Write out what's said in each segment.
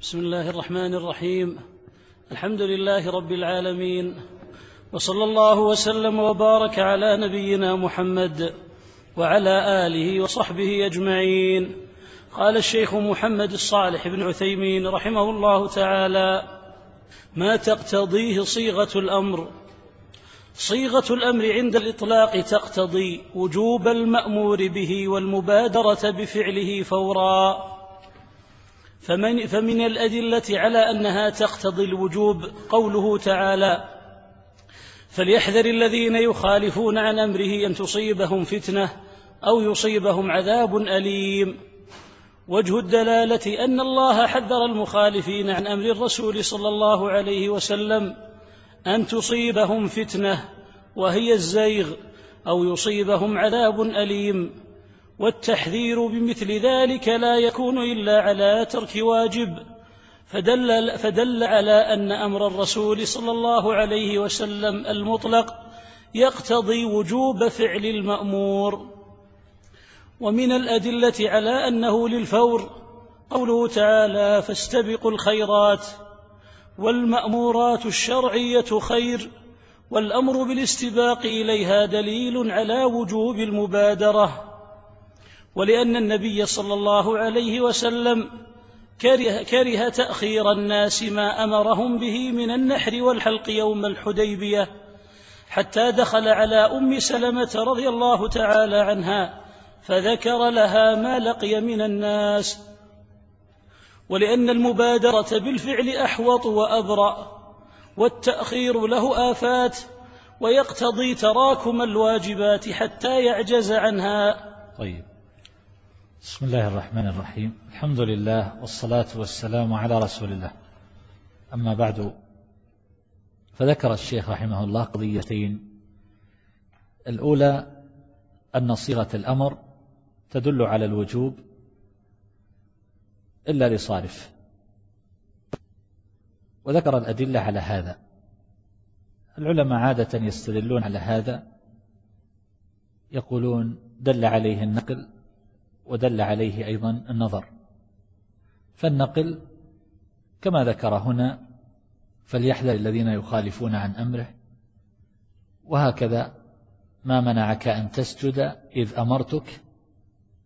بسم الله الرحمن الرحيم. الحمد لله رب العالمين. وصلى الله وسلم وبارك على نبينا محمد وعلى آله وصحبه أجمعين. قال الشيخ محمد الصالح بن عثيمين رحمه الله تعالى ما تقتضيه صيغة الأمر؟ صيغة الأمر عند الإطلاق تقتضي وجوب المأمور به والمبادرة بفعله فورا. فمن, فمن الأدلة على أنها تقتضي الوجوب قوله تعالى فليحذر الذين يخالفون عن أمره أن تصيبهم فتنة أو يصيبهم عذاب أليم. وجه الدلالة أن الله حذر المخالفين عن أمر الرسول صلى الله عليه وسلم أن تصيبهم فتنة وهي الزيغ أو يصيبهم عذاب أليم. والتحذير بمثل ذلك لا يكون إلا على ترك واجب. فدل, فدل على أن أمر الرسول صلى الله عليه وسلم المطلق يقتضي وجوب فعل المأمور. ومن الأدلة على أنه للفور قوله تعالى فاستبقوا الخيرات والمأمورات الشرعية خير والأمر بالاستباق إليها دليل على وجوب المبادرة ولأن النبي صلى الله عليه وسلم كره, كره تأخير الناس ما أمرهم به من النحر والحلق يوم الحديبية حتى دخل على أم سلمة رضي الله تعالى عنها فذكر لها ما لقي من الناس. ولأن المبادرة بالفعل أحوط وأبرأ والتأخير له آفات ويقتضي تراكم الواجبات حتى يعجز عنها. طيب. بسم الله الرحمن الرحيم. الحمد لله والصلاة والسلام على رسول الله. أما بعد فذكر الشيخ رحمه الله قضيتين. الأولى أن صيغة الأمر تدل على الوجوب إلا لصارف. وذكر الأدلة على هذا. العلماء عادة يستدلون على هذا يقولون دل عليه النقل ودل عليه أيضا النظر. فالنقل كما ذكر هنا فليحذر الذين يخالفون عن أمره وهكذا ما منعك أن تسجد إذ أمرتك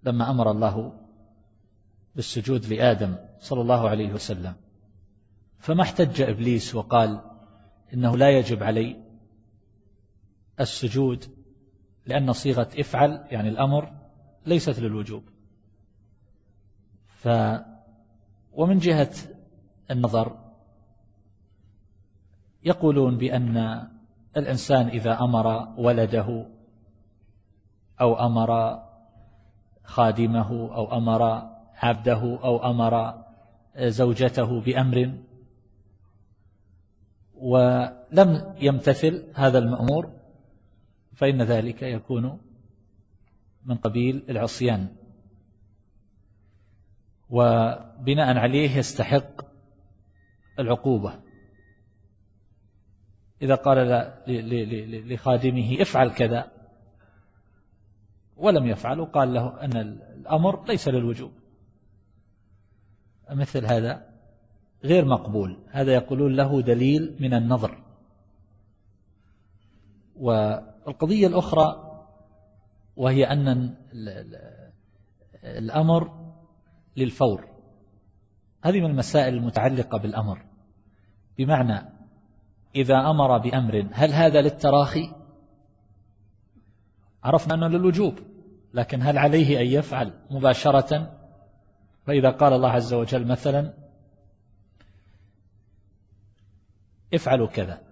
لما أمر الله بالسجود لآدم صلى الله عليه وسلم. فما احتج إبليس وقال إنه لا يجب علي السجود لأن صيغة إفعل يعني الأمر ليست للوجوب. ف ومن جهة النظر يقولون بأن الإنسان إذا أمر ولده أو أمر خادمه أو أمر عبده أو أمر زوجته بأمر ولم يمتثل هذا المأمور فإن ذلك يكون من قبيل العصيان. وبناء عليه يستحق العقوبة. إذا قال لخادمه افعل كذا ولم يفعل وقال له أن الأمر ليس للوجوب. مثل هذا غير مقبول. هذا يقولون له دليل من النظر. والقضية الأخرى وهي أن الأمر للفور. هذه من المسائل المتعلقة بالأمر. بمعنى إذا أمر بأمر هل هذا للتراخي؟ عرفنا أنه للوجوب لكن هل عليه أن يفعل مباشرة؟ فإذا قال الله عز وجل مثلا افعلوا كذا.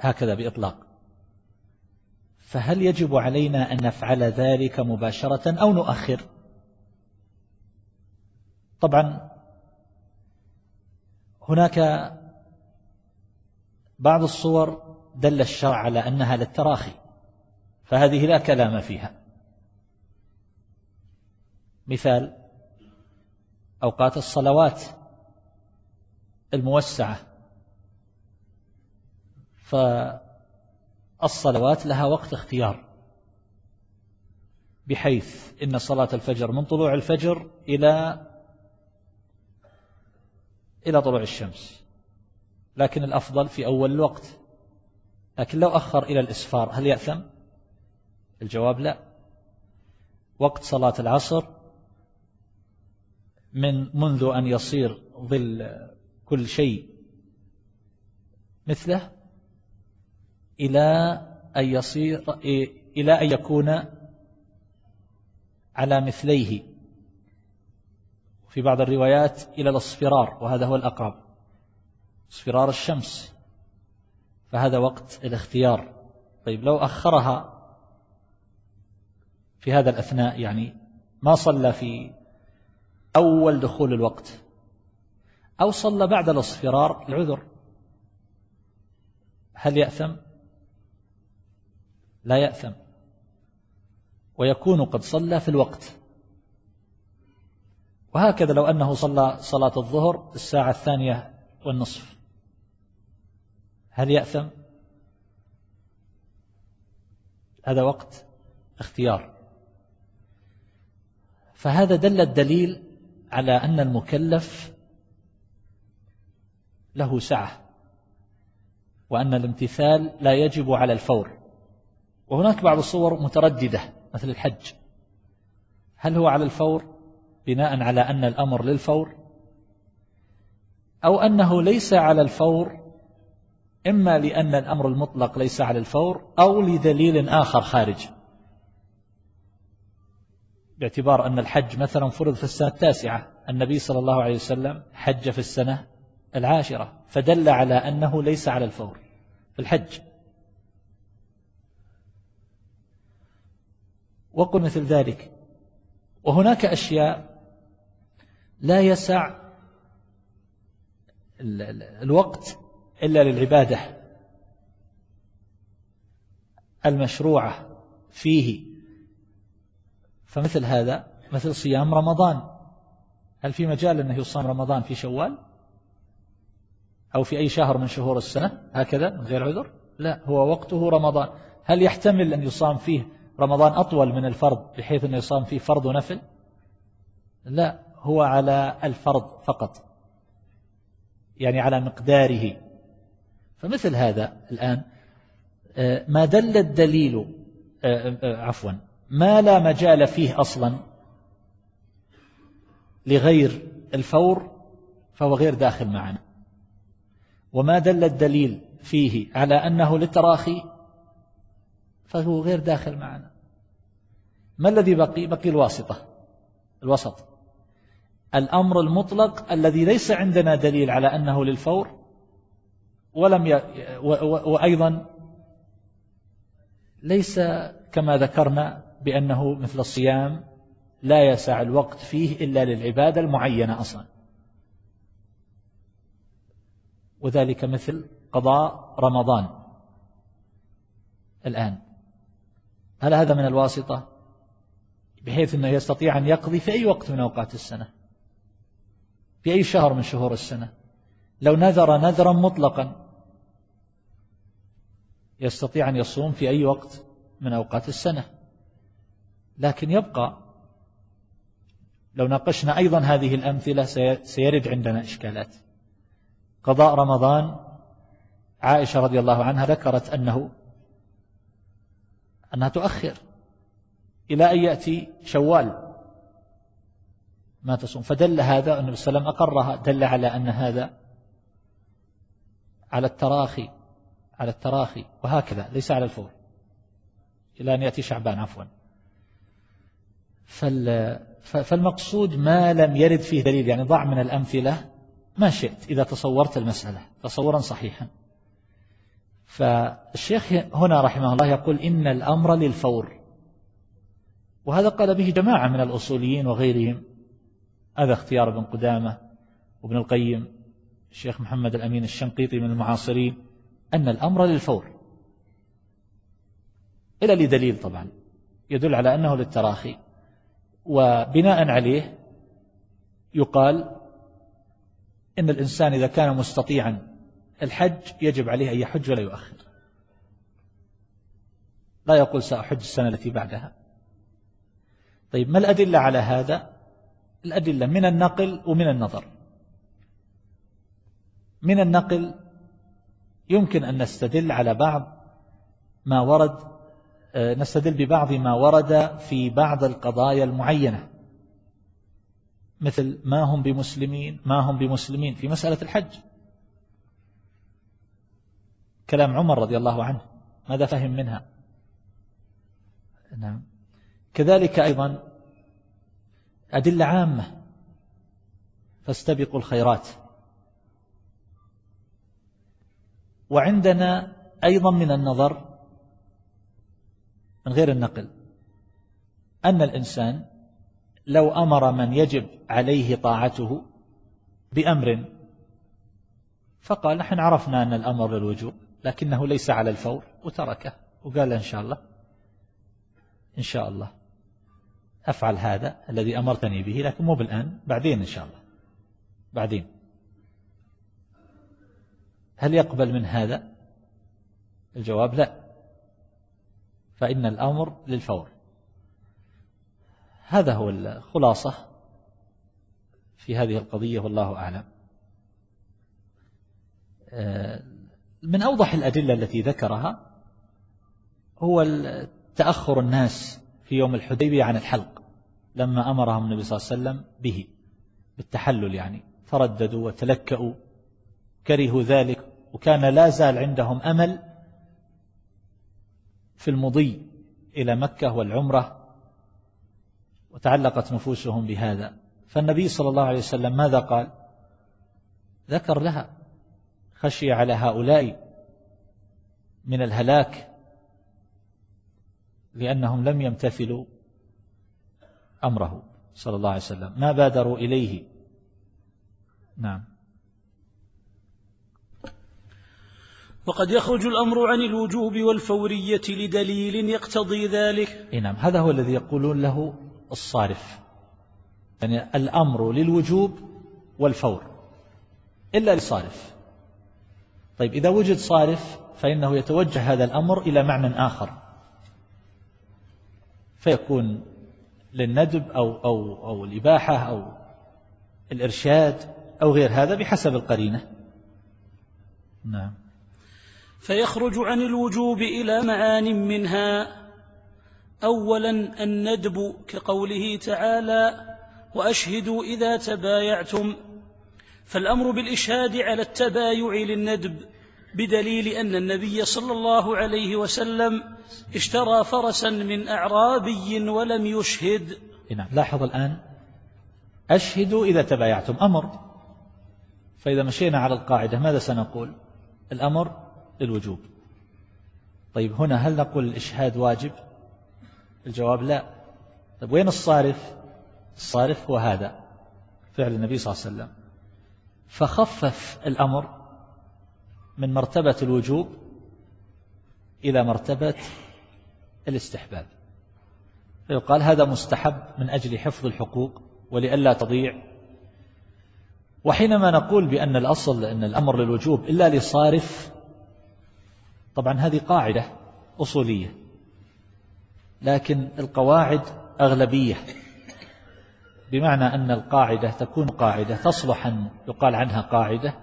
هكذا بإطلاق. فهل يجب علينا أن نفعل ذلك مباشرة أو نؤخر؟ طبعا هناك بعض الصور دل الشرع على أنها للتراخي فهذه لا كلام فيها. مثال أوقات الصلوات الموسعة فالصلوات لها وقت اختيار بحيث إن صلاة الفجر من طلوع الفجر إلى إلى طلوع الشمس. لكن الأفضل في أول الوقت. لكن لو أخر إلى الإسفار هل يأثم؟ الجواب لا. وقت صلاة العصر من منذ أن يصير ظل كل شيء مثله إلى أن يصير إلى أن يكون على مثليه. في بعض الروايات إلى الأصفرار وهذا هو الأقرب. أصفرار الشمس. فهذا وقت الاختيار. طيب لو أخرها في هذا الأثناء يعني ما صلى في أول دخول الوقت أو صلى بعد الأصفرار العذر هل يأثم؟ لا يأثم. ويكون قد صلى في الوقت. وهكذا لو أنه صلى صلاة الظهر الساعة الثانية والنصف. هل يأثم؟ هذا وقت اختيار. فهذا دل الدليل على أن المكلف له سعة وأن الامتثال لا يجب على الفور. وهناك بعض الصور مترددة مثل الحج. هل هو على الفور؟ بناء على أن الأمر للفور أو أنه ليس على الفور إما لأن الأمر المطلق ليس على الفور أو لدليل آخر خارج. باعتبار أن الحج مثلا فرض في السنة التاسعة النبي صلى الله عليه وسلم حج في السنة العاشرة فدل على أنه ليس على الفور في الحج. وقل مثل ذلك. وهناك أشياء لا يسع الوقت إلا للعبادة المشروعة فيه. فمثل هذا مثل صيام رمضان. هل في مجال أنه يصام رمضان في شوال؟ أو في أي شهر من شهور السنة؟ هكذا من غير عذر؟ لا هو وقته رمضان. هل يحتمل أن يصام فيه رمضان أطول من الفرض بحيث أنه يصام فيه فرض ونفل لا. هو على الفرض فقط يعني على مقداره. فمثل هذا الآن آه، ما دل الدليل آه، آه، عفوا ما لا مجال فيه أصلا لغير الفور فهو غير داخل معنا. وما دل الدليل فيه على أنه للتراخي فهو غير داخل معنا. ما الذي بقي؟ بقي الواسطة الوسط. الأمر المطلق الذي ليس عندنا دليل على أنه للفور ولم ي... و... و... وأيضا ليس كما ذكرنا بأنه مثل الصيام لا يسع الوقت فيه إلا للعبادة المعينة أصلا. وذلك مثل قضاء رمضان الآن. هل هذا من الواسطة؟ بحيث أنه يستطيع أن يقضي في أي وقت من أوقات السنة. في أي شهر من شهور السنة؟ لو نذر نذرا مطلقا. يستطيع أن يصوم في أي وقت من أوقات السنة. لكن يبقى لو ناقشنا أيضا هذه الأمثلة سيرد عندنا إشكالات. قضاء رمضان عائشة رضي الله عنها ذكرت أنه أنها تؤخر إلى أن يأتي شوال. ما تصوم. فدل هذا النبي صلى الله عليه وسلم أقرها دل على أن هذا على التراخي على التراخي وهكذا ليس على الفور. إلى أن يأتي شعبان عفوا. فالمقصود ما لم يرد فيه دليل يعني ضع من الأمثلة ما شئت إذا تصورت المسألة تصورا صحيحا. فالشيخ هنا رحمه الله يقول إن الأمر للفور. وهذا قال به جماعة من الأصوليين وغيرهم. هذا اختيار ابن قدامة وابن القيم الشيخ محمد الأمين الشنقيطي من المعاصرين أن الأمر للفور. إلى لدليل طبعا يدل على أنه للتراخي. وبناء عليه يقال إن الإنسان إذا كان مستطيعا الحج يجب عليه أن يحج ولا يؤخر. لا يقول سأحج السنة التي بعدها. طيب ما الأدلة على هذا؟ الأدلة من النقل ومن النظر. من النقل يمكن أن نستدل على بعض ما ورد آه، نستدل ببعض ما ورد في بعض القضايا المعينة. مثل ما هم بمسلمين ما هم بمسلمين في مسألة الحج. كلام عمر رضي الله عنه ماذا فهم منها؟ نعم. كذلك أيضا أدلة عامة. فاستبقوا الخيرات. وعندنا أيضا من النظر من غير النقل أن الإنسان لو أمر من يجب عليه طاعته بأمر فقال نحن عرفنا أن الأمر للوجوب لكنه ليس على الفور وتركه وقال إن شاء الله إن شاء الله. أفعل هذا الذي أمرتني به لكن مو بالآن بعدين إن شاء الله. بعدين. هل يقبل من هذا؟ الجواب لا. فإن الأمر للفور. هذا هو الخلاصة في هذه القضية والله أعلم. آه، من أوضح الأدلة التي ذكرها هو تأخر الناس في يوم الحديبية عن الحلق لما أمرهم النبي صلى الله عليه وسلم به بالتحلل يعني ترددوا وتلكأوا كرهوا ذلك وكان لا زال عندهم أمل في المضي إلى مكة والعمرة وتعلقت نفوسهم بهذا. فالنبي صلى الله عليه وسلم ماذا قال؟ ذكر لها خشي على هؤلاء من الهلاك لأنهم لم يمتثلوا أمره صلى الله عليه وسلم. ما بادروا إليه؟ نعم. وقد يخرج الأمر عن الوجوب والفورية لدليل يقتضي ذلك. نعم هذا هو الذي يقولون له الصارف. يعني الأمر للوجوب والفور إلا للصارف. طيب إذا وجد صارف فإنه يتوجه هذا الأمر إلى معنى آخر. فيكون للندب أو, أو, أو الإباحة أو الإرشاد أو غير هذا بحسب القرينة. نعم. فيخرج عن الوجوب إلى معان منها. أولا الندب كقوله تعالى وأشهدوا إذا تبايعتم. فالأمر بالإشهاد على التبايع للندب بدليل أن النبي صلى الله عليه وسلم اشترى فرسا من أعرابي ولم يشهد. نعم لاحظ الآن. أشهدوا إذا تبايعتم. أمر. فإذا مشينا على القاعدة ماذا سنقول؟ الأمر للوجوب. طيب هنا هل نقول الإشهاد واجب؟ الجواب لا. طيب وين الصارف؟ الصارف هو هذا فعل النبي صلى الله عليه وسلم. فخفف الأمر من مرتبة الوجوب إلى مرتبة الاستحباب. فيقال هذا مستحب من أجل حفظ الحقوق ولئلا تضيع. وحينما نقول بأن الأصل أن الأمر للوجوب إلا لصارف طبعا هذه قاعدة أصولية لكن القواعد أغلبية بمعنى أن القاعدة تكون قاعدة تصلح أن يقال عنها قاعدة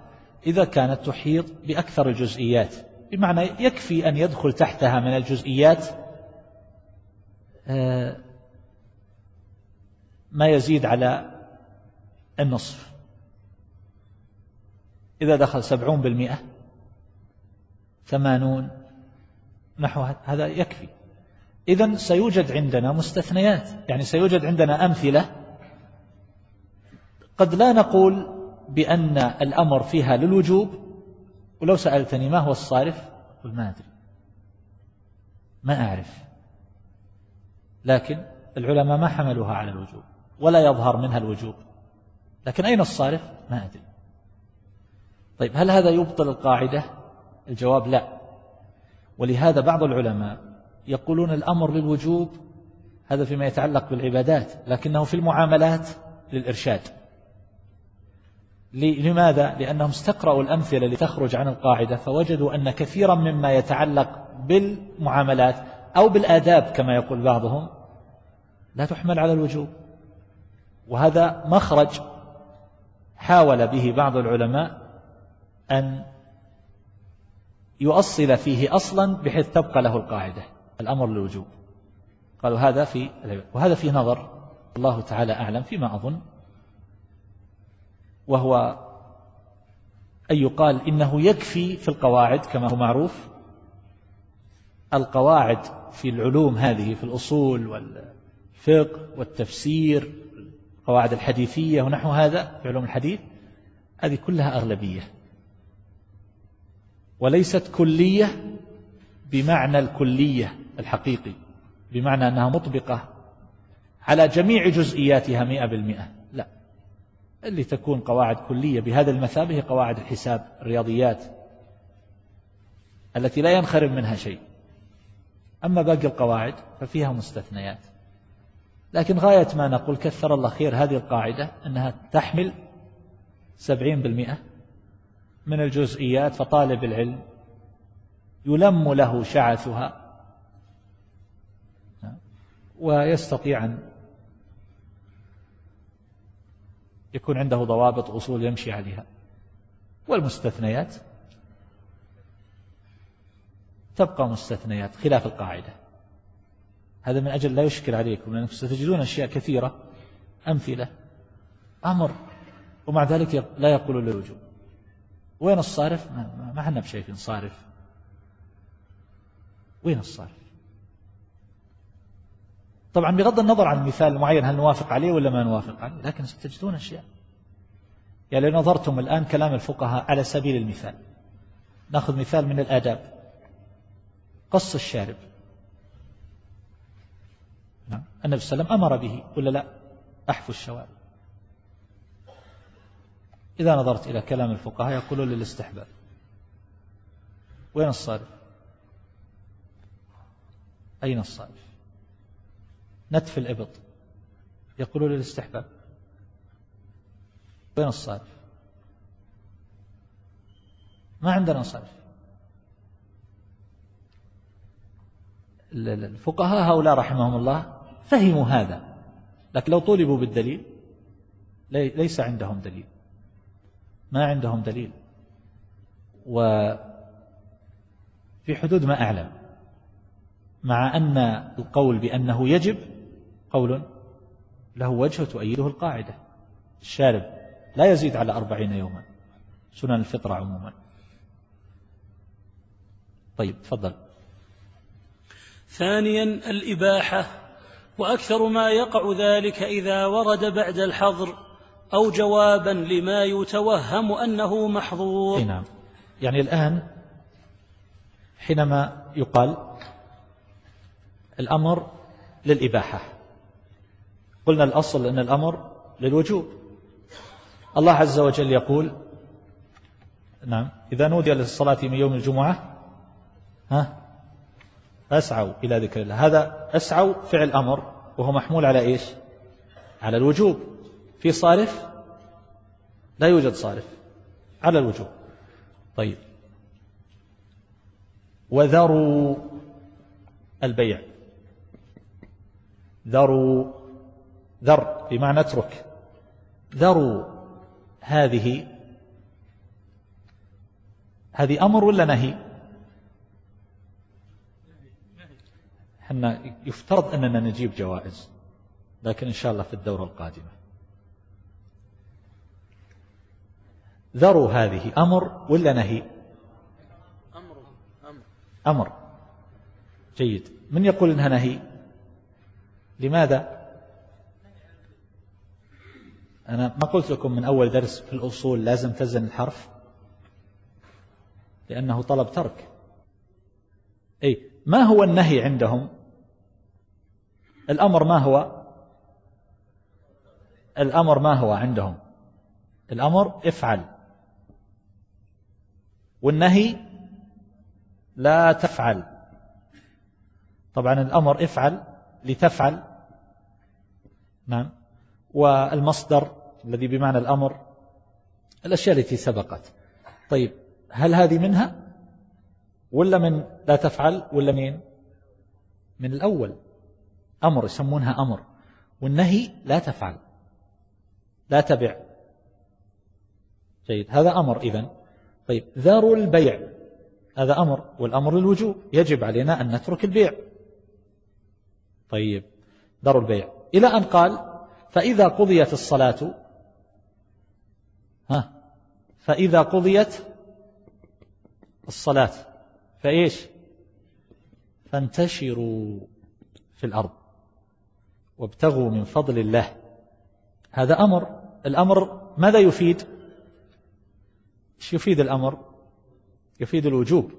إذا كانت تحيط بأكثر الجزئيات. بمعنى يكفي أن يدخل تحتها من الجزئيات آه، ما يزيد على النصف. إذا دخل سبعون بالمئة ثمانون نحو هذا يكفي. إذا سيوجد عندنا مستثنيات. يعني سيوجد عندنا أمثلة قد لا نقول بأن الأمر فيها للوجوب؟ ولو سألتني ما هو الصارف؟ قل ما أدري. ما أعرف. لكن العلماء ما حملوها على الوجوب ولا يظهر منها الوجوب. لكن أين الصارف؟ ما أدري. طيب هل هذا يبطل القاعدة؟ الجواب لا. ولهذا بعض العلماء يقولون الأمر للوجوب هذا فيما يتعلق بالعبادات لكنه في المعاملات للإرشاد. لماذا؟ لأنهم استقرأوا الأمثلة لتخرج عن القاعدة فوجدوا أن كثيرا مما يتعلق بالمعاملات أو بالآداب كما يقول بعضهم لا تحمل على الوجوب وهذا مخرج حاول به بعض العلماء أن يؤصل فيه أصلا بحيث تبقى له القاعدة الأمر للوجوب قالوا هذا في وهذا في نظر الله تعالى أعلم فيما أظن وهو أن يقال إنه يكفي في القواعد كما هو معروف. القواعد في العلوم هذه في الأصول والفقه والتفسير القواعد الحديثية ونحو هذا في علوم الحديث هذه كلها أغلبية. وليست كلية بمعنى الكلية الحقيقي بمعنى أنها مطبقة على جميع جزئياتها مئة بالمئة. اللي تكون قواعد كلية بهذا المثابة هي قواعد الحساب الرياضيات التي لا ينخرم منها شيء. أما باقي القواعد ففيها مستثنيات. لكن غاية ما نقول كثر الله خير هذه القاعدة أنها تحمل سبعين بالمئة من الجزئيات فطالب العلم يلم له شعثها ويستطيع أن يكون عنده ضوابط أصول يمشي عليها. والمستثنيات؟ تبقى مستثنيات خلاف القاعدة. هذا من أجل لا يشكل عليكم لأنكم ستجدون أشياء كثيرة أمثلة أمر ومع ذلك لا يقول للوجوب وين الصارف؟ ما إحنا بشايفين صارف. وين الصارف؟ طبعا بغض النظر عن المثال المعين هل نوافق عليه ولا ما نوافق عليه لكن ستجدون أشياء. يعني لو نظرتم الآن كلام الفقهاء على سبيل المثال نأخذ مثال من الآداب. قص الشارب. نعم. النبي صلى الله عليه وسلم أمر به ولا لا؟ أحفو الشوارب. إذا نظرت إلى كلام الفقهاء يقولون للاستحباب. وين الصارف؟ أين الصارف؟ نتف الإبط. يقولون للاستحباب وين الصارف. ما عندنا صارف. الفقهاء هؤلاء رحمهم الله فهموا هذا. لكن لو طولبوا بالدليل ليس عندهم دليل. ما عندهم دليل. وفي حدود ما أعلم. مع أن القول بأنه يجب قول له وجه تؤيده القاعدة. الشارب لا يزيد على أربعين يوما. سنن الفطرة عموما. طيب تفضل. ثانيا الإباحة. وأكثر ما يقع ذلك إذا ورد بعد الحظر أو جوابا لما يتوهم أنه محظور. نعم. يعني الآن حينما يقال الأمر للإباحة. قلنا الأصل أن الأمر للوجوب. الله عز وجل يقول نعم إذا نودي للصلاة من يوم الجمعة ها أسعوا إلى ذكر الله. هذا أسعوا فعل أمر وهو محمول على إيش؟ على الوجوب. في صارف؟ لا يوجد صارف على الوجوب. طيب. وذروا البيع. ذروا ذر بمعنى اترك. ذروا هذه هذه أمر ولا نهي؟ إحنا يفترض أننا نجيب جوائز لكن إن شاء الله في الدورة القادمة. ذروا هذه أمر ولا نهي؟ أمر أمر. أمر. جيد. من يقول إنها نهي؟ لماذا؟ أنا ما قلت لكم من أول درس في الأصول لازم تزن الحرف؟ لأنه طلب ترك. أي ما هو النهي عندهم؟ الأمر ما هو؟ الأمر ما هو عندهم؟ الأمر افعل. والنهي لا تفعل. طبعا الأمر افعل لتفعل. نعم. والمصدر الذي بمعنى الأمر الأشياء التي سبقت. طيب هل هذه منها؟ ولا من لا تفعل؟ ولا مين من الأول. أمر يسمونها أمر. والنهي لا تفعل. لا تبع. جيد. هذا أمر إذن. طيب ذروا البيع. هذا أمر والأمر للوجوب. يجب علينا أن نترك البيع. طيب ذروا البيع. إلى أن قال فإذا قضيت الصلاة ها؟ فإذا قضيت الصلاة فإيش؟ فانتشروا في الأرض وابتغوا من فضل الله. هذا أمر. الأمر ماذا يفيد؟ يفيد الأمر؟ يفيد الوجوب.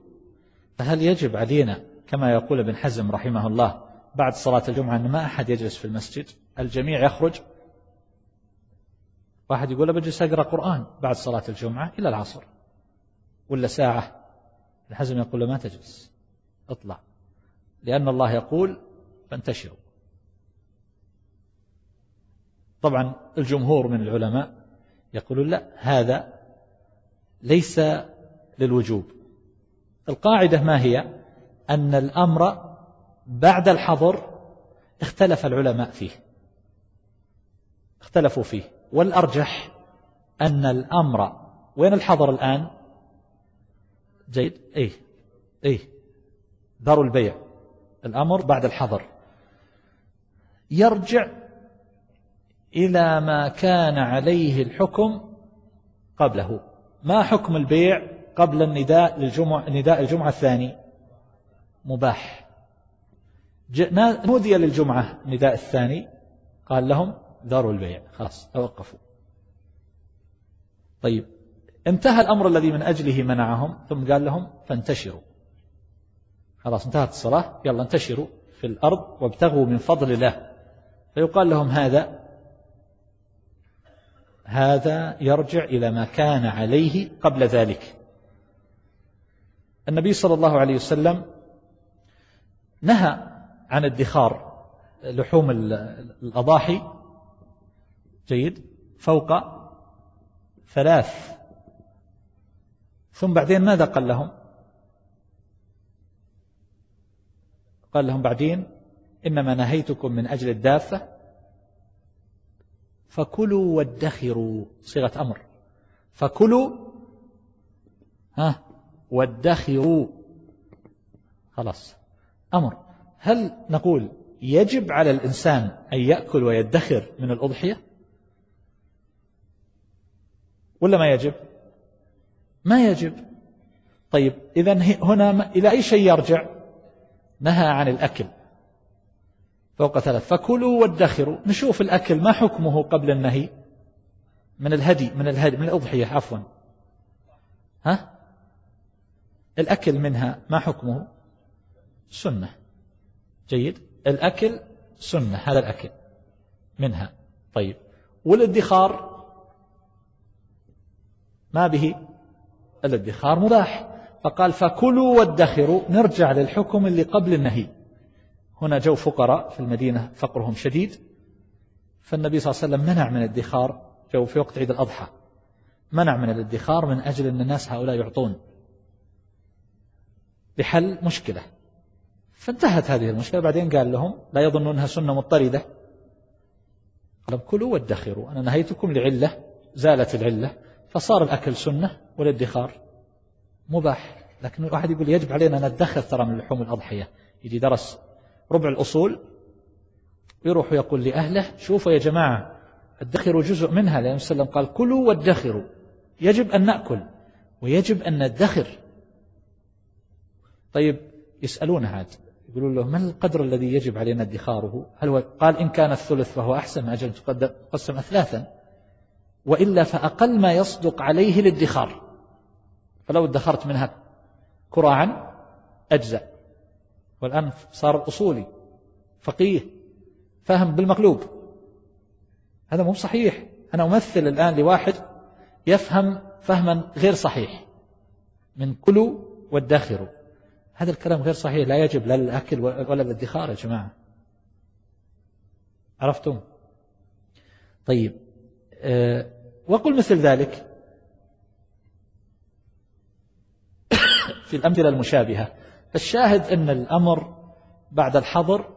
فهل يجب علينا كما يقول ابن حزم رحمه الله بعد صلاة الجمعة أن ما أحد يجلس في المسجد؟ الجميع يخرج واحد يقول بجلس أقرأ قرآن بعد صلاة الجمعة إلى العصر. ولا ساعة. الحزم يقول له ما تجلس. اطلع. لأن الله يقول فانتشروا. طبعا الجمهور من العلماء يقولون لا هذا ليس للوجوب. القاعدة ما هي؟ أن الأمر بعد الحظر اختلف العلماء فيه. اختلفوا فيه. والأرجح أن الأمر وين الحظر الآن؟ جيد. إيه إيه. دار البيع. الأمر بعد الحظر يرجع إلى ما كان عليه الحكم قبله. ما حكم البيع قبل النداء للجمعة نداء الجمعة الثاني؟ مباح. نودي للجمعة نداء الثاني؟ قال لهم داروا البيع. خلاص توقفوا. طيب انتهى الأمر الذي من أجله منعهم ثم قال لهم فانتشروا. خلاص انتهت الصلاة يلا انتشروا في الأرض وابتغوا من فضل الله. فيقال لهم هذا هذا يرجع إلى ما كان عليه قبل ذلك. النبي صلى الله عليه وسلم نهى عن ادخار لحوم الأضاحي جيد. فوق ثلاث. ثم بعدين ماذا قال لهم؟ قال لهم بعدين إنما نهيتكم من أجل الدافة فكلوا وادخروا صيغة أمر. فكلوا ها وادخروا. خلاص. أمر. هل نقول يجب على الإنسان أن يأكل ويدخر من الأضحية؟ ولا ما يجب؟ ما يجب. طيب إذا هنا إلى أي شيء يرجع؟ نهى عن الأكل. فوق ثلاث فكلوا وادخروا. نشوف الأكل ما حكمه قبل النهي؟ من الهدي من الهدي من الأضحية عفوا. ها؟ الأكل منها ما حكمه؟ سنة. جيد. الأكل سنة هذا الأكل منها. طيب. والادخار؟ ما به الادخار مباح. فقال فكلوا وادخروا نرجع للحكم اللي قبل النهي. هنا جو فقراء في المدينة فقرهم شديد. فالنبي صلى الله عليه وسلم منع من الادخار جو في وقت عيد الأضحى. منع من الادخار من أجل أن الناس هؤلاء يعطون. لحل مشكلة. فانتهت هذه المشكلة. بعدين قال لهم لا يظن أنها سنة مضطردة. قال كلوا وادخروا. أنا نهيتكم لعلة زالت العلة. فصار الأكل سنة والادخار مباح. لكن الواحد يقول يجب علينا ندخر ترى من لحوم الأضحية. يجي درس ربع الأصول يروح ويقول لأهله شوفوا يا جماعة ادخروا جزء منها. لأن وسلم قال كلوا وادخروا. يجب أن نأكل ويجب أن ندخر. طيب يسألون هذا يقولون له ما القدر الذي يجب علينا ادخاره؟ هل هو قال إن كان الثلث فهو أحسن أجل تقسم أثلاثا. وإلا فأقل ما يصدق عليه الادخار. فلو ادخرت منها كراعا أجزأ. والآن صار أصولي فقيه فهم بالمقلوب. هذا مو صحيح. أنا أمثل الآن لواحد يفهم فهما غير صحيح. من كلوا وادخروا. هذا الكلام غير صحيح. لا يجب لا الأكل ولا الادخار يا جماعة. عرفتم؟ طيب. وقل مثل ذلك. في الأمثلة المشابهة الشاهد أن الأمر بعد الحظر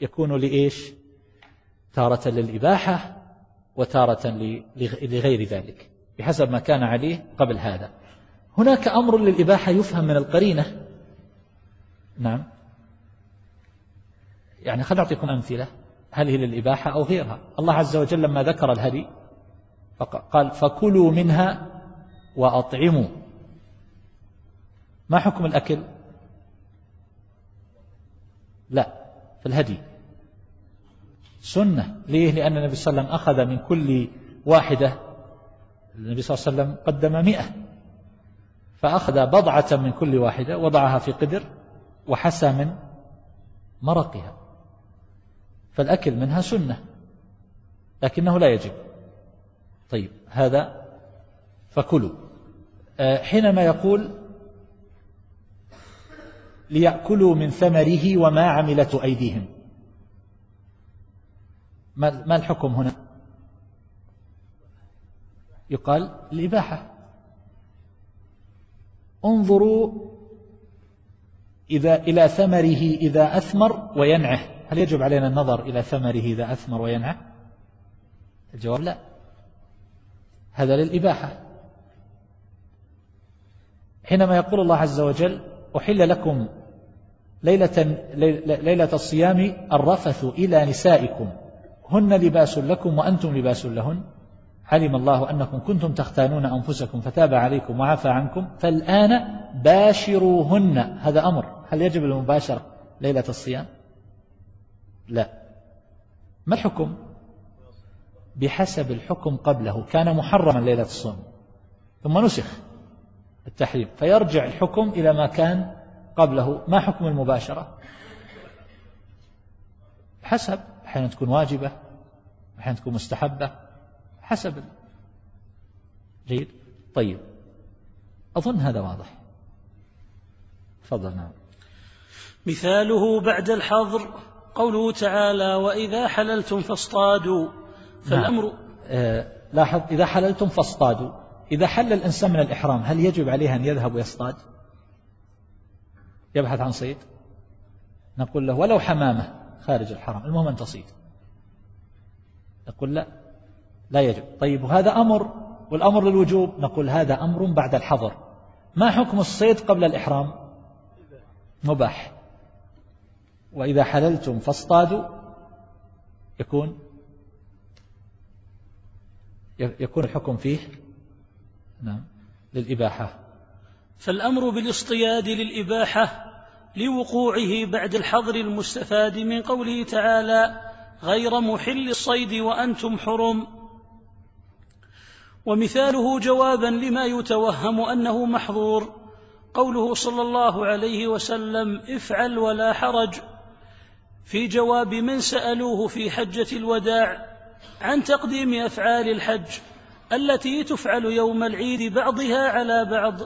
يكون لإيش؟ تارة للإباحة وتارة لغير ذلك بحسب ما كان عليه قبل هذا. هناك أمر للإباحة يفهم من القرينة. نعم. يعني خلينا نعطيكم أمثلة هل هي للإباحة أو غيرها. الله عز وجل لما ذكر الهدي قال فكلوا منها وأطعموا. ما حكم الأكل؟ لا في الهدي. سنة. ليه؟ لأن النبي صلى الله عليه وسلم أخذ من كل واحدة. النبي صلى الله عليه وسلم قدم مئة. فأخذ بضعة من كل واحدة وضعها في قدر وحسى من مرقها. فالأكل منها سنة لكنه لا يجب. طيب هذا فكلوا. آه، حينما يقول ليأكلوا من ثمره وما عملت أيديهم. ما الحكم هنا؟ يقال الإباحة. انظروا إذا إلى ثمره إذا أثمر وينعه. هل يجب علينا النظر إلى ثمره إذا أثمر وينعه؟ الجواب لا. هذا للإباحة. حينما يقول الله عز وجل أحل لكم ليلة, ليلة الصيام الرفث إلى نسائكم. هن لباس لكم وأنتم لباس لهن. علم الله أنكم كنتم تختانون أنفسكم فتاب عليكم وعفى عنكم. فالآن باشروهن. هذا أمر. هل يجب المباشرة ليلة الصيام؟ لا. ما الحكم؟ بحسب الحكم قبله. كان محرما ليلة الصوم. ثم نسخ التحريم. فيرجع الحكم إلى ما كان قبله. ما حكم المباشرة؟ حسب. أحيانا تكون واجبة. أحيانا تكون مستحبة. حسب. جيد. طيب. أظن هذا واضح. تفضل نعم. مثاله بعد الحظر. قوله تعالى وإذا حللتم فاصطادوا. فالأمر نعم. آه لاحظ إذا حللتم فاصطادوا. إذا حل الإنسان من الإحرام هل يجب عليه أن يذهب ويصطاد؟ يبحث عن صيد؟ نقول له ولو حمامة خارج الحرم المهم أن تصيد. يقول لا لا يجب. طيب وهذا أمر والأمر للوجوب نقول هذا أمر بعد الحظر. ما حكم الصيد قبل الإحرام؟ مباح. وإذا حللتم فاصطادوا يكون يكون الحكم فيه نعم للإباحة. فالأمر بالاصطياد للإباحة لوقوعه بعد الحظر المستفاد من قوله تعالى غير محل الصيد وأنتم حرم. ومثاله جوابا لما يتوهم أنه محظور. قوله صلى الله عليه وسلم افعل ولا حرج. في جواب من سألوه في حجة الوداع عن تقديم أفعال الحج التي تفعل يوم العيد بعضها على بعض.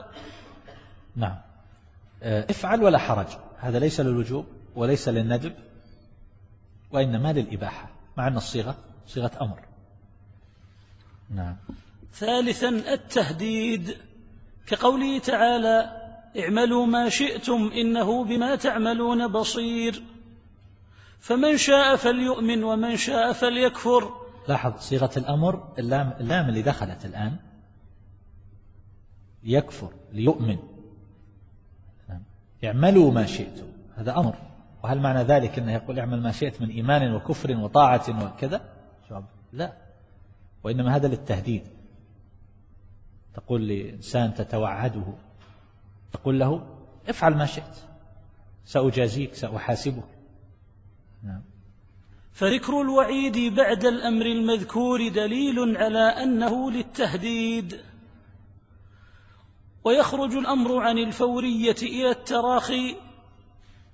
نعم. آه، افعل ولا حرج. هذا ليس للوجوب وليس للندب وإنما للإباحة مع أن الصيغة صيغة أمر. نعم. ثالثا التهديد. كقوله تعالى اعملوا ما شئتم إنه بما تعملون بصير. فمن شاء فليؤمن ومن شاء فليكفر. لاحظ صيغة الأمر اللام, اللام اللي دخلت الآن يكفر ليؤمن. اعملوا ما شئتم. هذا أمر. وهل معنى ذلك أنه يقول اعمل ما شئت من إيمان وكفر وطاعة وكذا؟ لا. وإنما هذا للتهديد. تقول لإنسان تتوعده. تقول له افعل ما شئت. سأجازيك سأحاسبك. نعم. فذكر الوعيد بعد الأمر المذكور دليل على أنه للتهديد. ويخرج الأمر عن الفورية إلى التراخي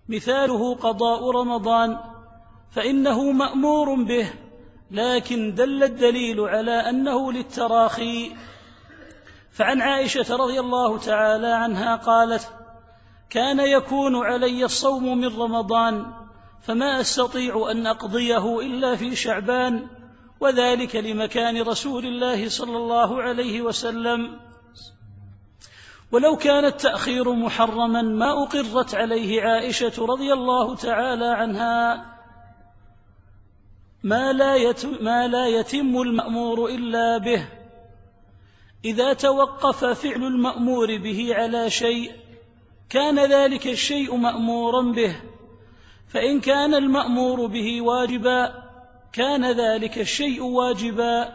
مثاله قضاء رمضان فإنه مأمور به لكن دل الدليل على أنه للتراخي. فعن عائشة رضي الله تعالى عنها قالت كان يكون علي الصوم من رمضان فما أستطيع أن أقضيه إلا في شعبان وذلك لمكان رسول الله صلى الله عليه وسلم. ولو كان التاخير محرما ما أقرت عليه عائشة رضي الله تعالى عنها ما لا ما لا يتم المأمور إلا به. إذا توقف فعل المأمور به على شيء كان ذلك الشيء مأمورا به. فإن كان المأمور به واجبا كان ذلك الشيء واجبا.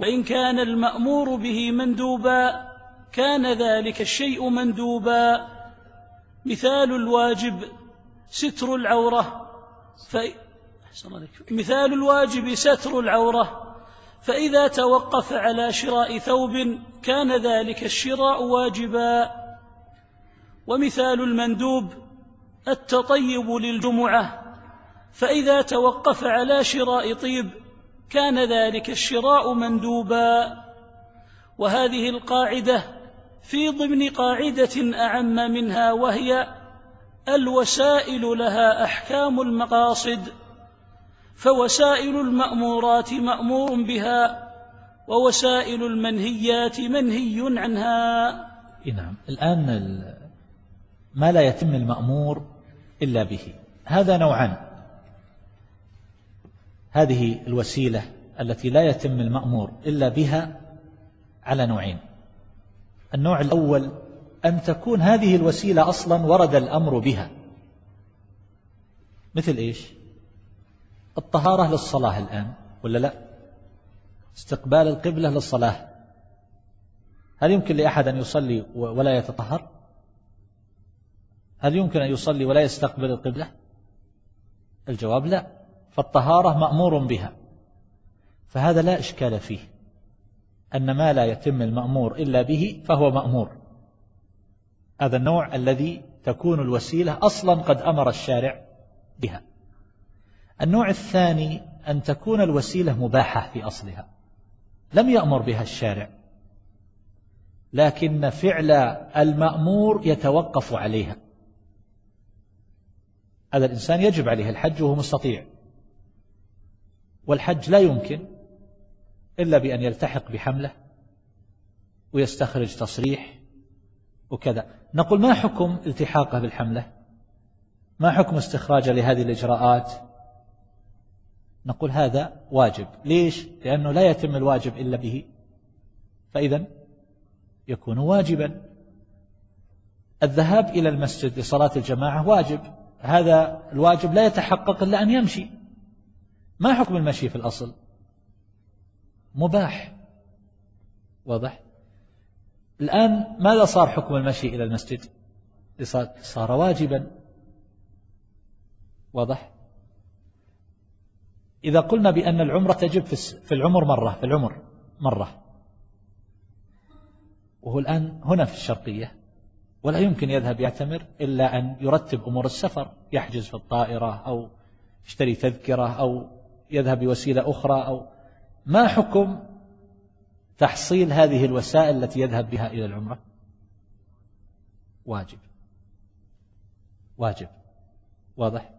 وإن كان المأمور به مندوبا كان ذلك الشيء مندوبا. مثال الواجب ستر العورة. ف... مثال الواجب ستر العورة. فإذا توقف على شراء ثوب كان ذلك الشراء واجبا. ومثال المندوب التطيب للجمعة فإذا توقف على شراء طيب كان ذلك الشراء مندوبا. وهذه القاعدة في ضمن قاعدة أعم منها وهي الوسائل لها أحكام المقاصد فوسائل المأمورات مأمور بها ووسائل المنهيات منهي عنها. نعم الآن ما لا يتم المأمور إلا به. هذا نوعان. هذه الوسيلة التي لا يتم المأمور إلا بها على نوعين. النوع الأول أن تكون هذه الوسيلة أصلا ورد الأمر بها. مثل إيش؟ الطهارة للصلاة الآن ولا لا؟ استقبال القبلة للصلاة. هل يمكن لأحد أن يصلي ولا يتطهر؟ هل يمكن أن يصلي ولا يستقبل القبلة؟ الجواب لا فالطهارة مأمور بها. فهذا لا إشكال فيه أن ما لا يتم المأمور إلا به فهو مأمور. هذا النوع الذي تكون الوسيلة أصلا قد أمر الشارع بها. النوع الثاني أن تكون الوسيلة مباحة في أصلها. لم يأمر بها الشارع لكن فعل المأمور يتوقف عليها. هذا الإنسان يجب عليه الحج وهو مستطيع. والحج لا يمكن إلا بأن يلتحق بحمله ويستخرج تصريح وكذا. نقول ما حكم التحاقه بالحملة؟ ما حكم استخراجه لهذه الإجراءات؟ نقول هذا واجب. ليش؟ لأنه لا يتم الواجب إلا به. فإذا يكون واجبا. الذهاب إلى المسجد لصلاة الجماعة واجب. هذا الواجب لا يتحقق إلا أن يمشي. ما حكم المشي في الأصل؟ مباح. واضح؟ الآن ماذا صار حكم المشي إلى المسجد؟ صار واجبا. واضح؟ إذا قلنا بأن العمرة تجب في العمر مرة في العمر مرة. وهو الآن هنا في الشرقية. ولا يمكن يذهب يعتمر إلا أن يرتب أمور السفر يحجز في الطائرة أو يشتري تذكرة أو يذهب بوسيلة أخرى أو ما حكم تحصيل هذه الوسائل التي يذهب بها إلى العمرة؟ واجب. واجب. واضح؟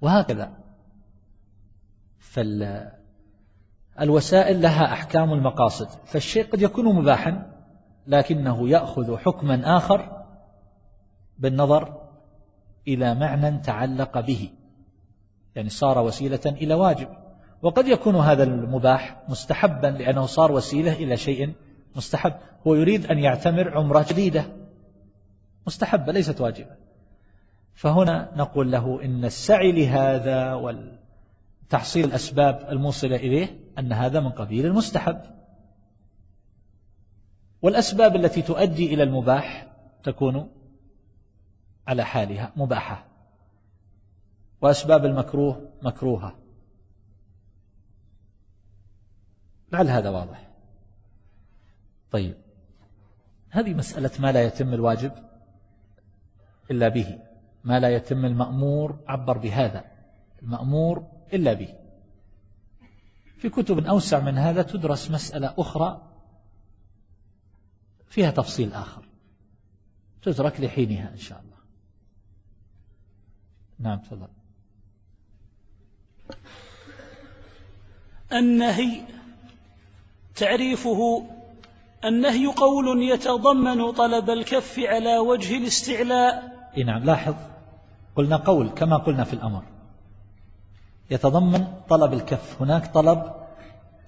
وهكذا. فالوسائل لها أحكام المقاصد. فالشيء قد يكون مباحا لكنه يأخذ حكما آخر بالنظر إلى معنى تعلق به يعني صار وسيلة إلى واجب. وقد يكون هذا المباح مستحبا لأنه صار وسيلة إلى شيء مستحب. هو يريد أن يعتمر عمرة جديدة. مستحبة ليست واجبة. فهنا نقول له إن السعي لهذا وتحصيل الأسباب الموصلة إليه أن هذا من قبيل المستحب. والأسباب التي تؤدي إلى المباح تكون على حالها مباحة. وأسباب المكروه مكروهة. لعل هذا واضح. طيب. هذه مسألة ما لا يتم الواجب إلا به. ما لا يتم المأمور عبر بهذا. المأمور إلا به. في كتب أوسع من هذا تدرس مسألة أخرى فيها تفصيل آخر. تترك لحينها إن شاء الله. نعم تفضل. النهي. تعريفه النهي قول يتضمن طلب الكف على وجه الاستعلاء. نعم لاحظ. قلنا قول كما قلنا في الأمر. يتضمن طلب الكف. هناك طلب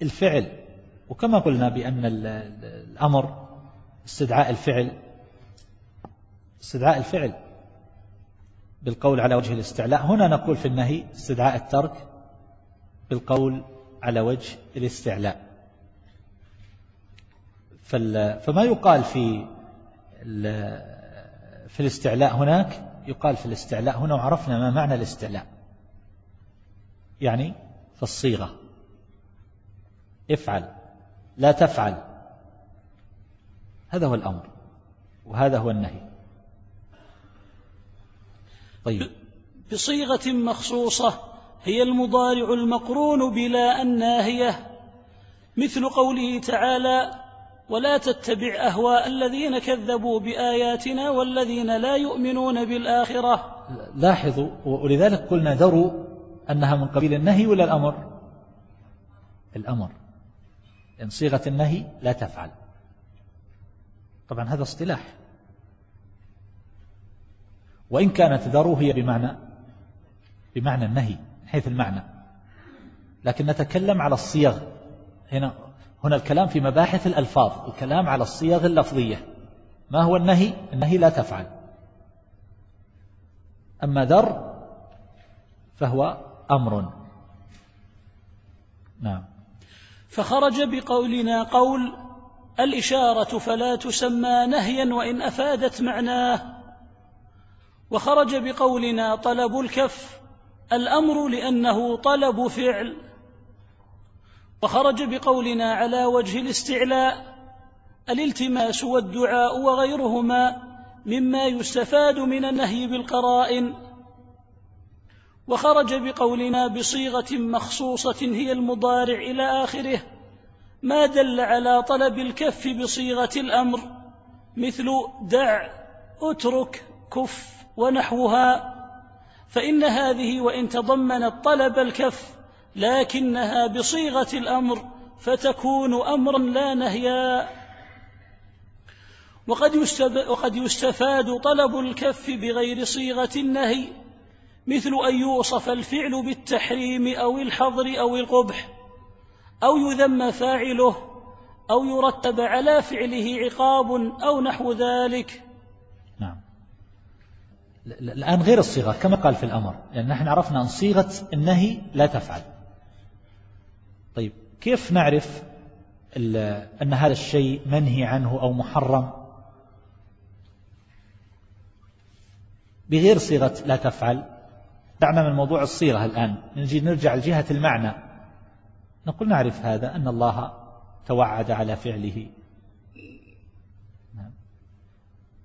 الفعل. وكما قلنا بأن الأمر استدعاء الفعل استدعاء الفعل بالقول على وجه الاستعلاء. هنا نقول في النهي استدعاء الترك بالقول على وجه الاستعلاء. فما يقال في في الاستعلاء هناك؟ يقال في الاستعلاء هنا وعرفنا ما معنى الاستعلاء. يعني في الصيغة. افعل. لا تفعل. هذا هو الأمر وهذا هو النهي. طيب. بصيغة مخصوصة هي المضارع المقرون بلا الناهية مثل قوله تعالى ولا تتبع أهواء الذين كذبوا بآياتنا والذين لا يؤمنون بالآخرة. لاحظوا ولذلك قلنا ذروا أنها من قبيل النهي ولا الأمر؟ الأمر. إن صيغة النهي لا تفعل. طبعا هذا اصطلاح. وإن كانت ذروا هي بمعنى بمعنى النهي حيث المعنى. لكن نتكلم على الصيغ. هنا هنا الكلام في مباحث الألفاظ. الكلام على الصيغ اللفظية. ما هو النهي؟ النهي لا تفعل. أما ذر فهو أمر. نعم. فخرج بقولنا قول الإشارة فلا تسمى نهيا وإن أفادت معناه. وخرج بقولنا طلب الكف الأمر لأنه طلب فعل. وخرج بقولنا على وجه الاستعلاء الالتماس والدعاء وغيرهما مما يستفاد من النهي بالقرائن. وخرج بقولنا بصيغة مخصوصة هي المضارع إلى آخره. ما دل على طلب الكف بصيغة الأمر مثل دع اترك كف ونحوها. فإن هذه وإن تضمنت طلب الكف لكنها بصيغة الأمر فتكون أمرا لا نهيا. وقد, وقد يستفاد طلب الكف بغير صيغة النهي مثل أن يوصف الفعل بالتحريم أو الحظر أو القبح. أو يذم فاعله أو يرتب على فعله عقاب أو نحو ذلك. نعم. الآن غير الصيغة كما قال في الأمر لأن نحن عرفنا أن صيغة النهي لا تفعل. طيب كيف نعرف أن هذا الشيء منهي عنه أو محرم؟ بغير صيغة لا تفعل. دعنا من موضوع الصيغة الآن نجي نرجع لجهة المعنى. نقول نعرف هذا أن الله توعد على فعله.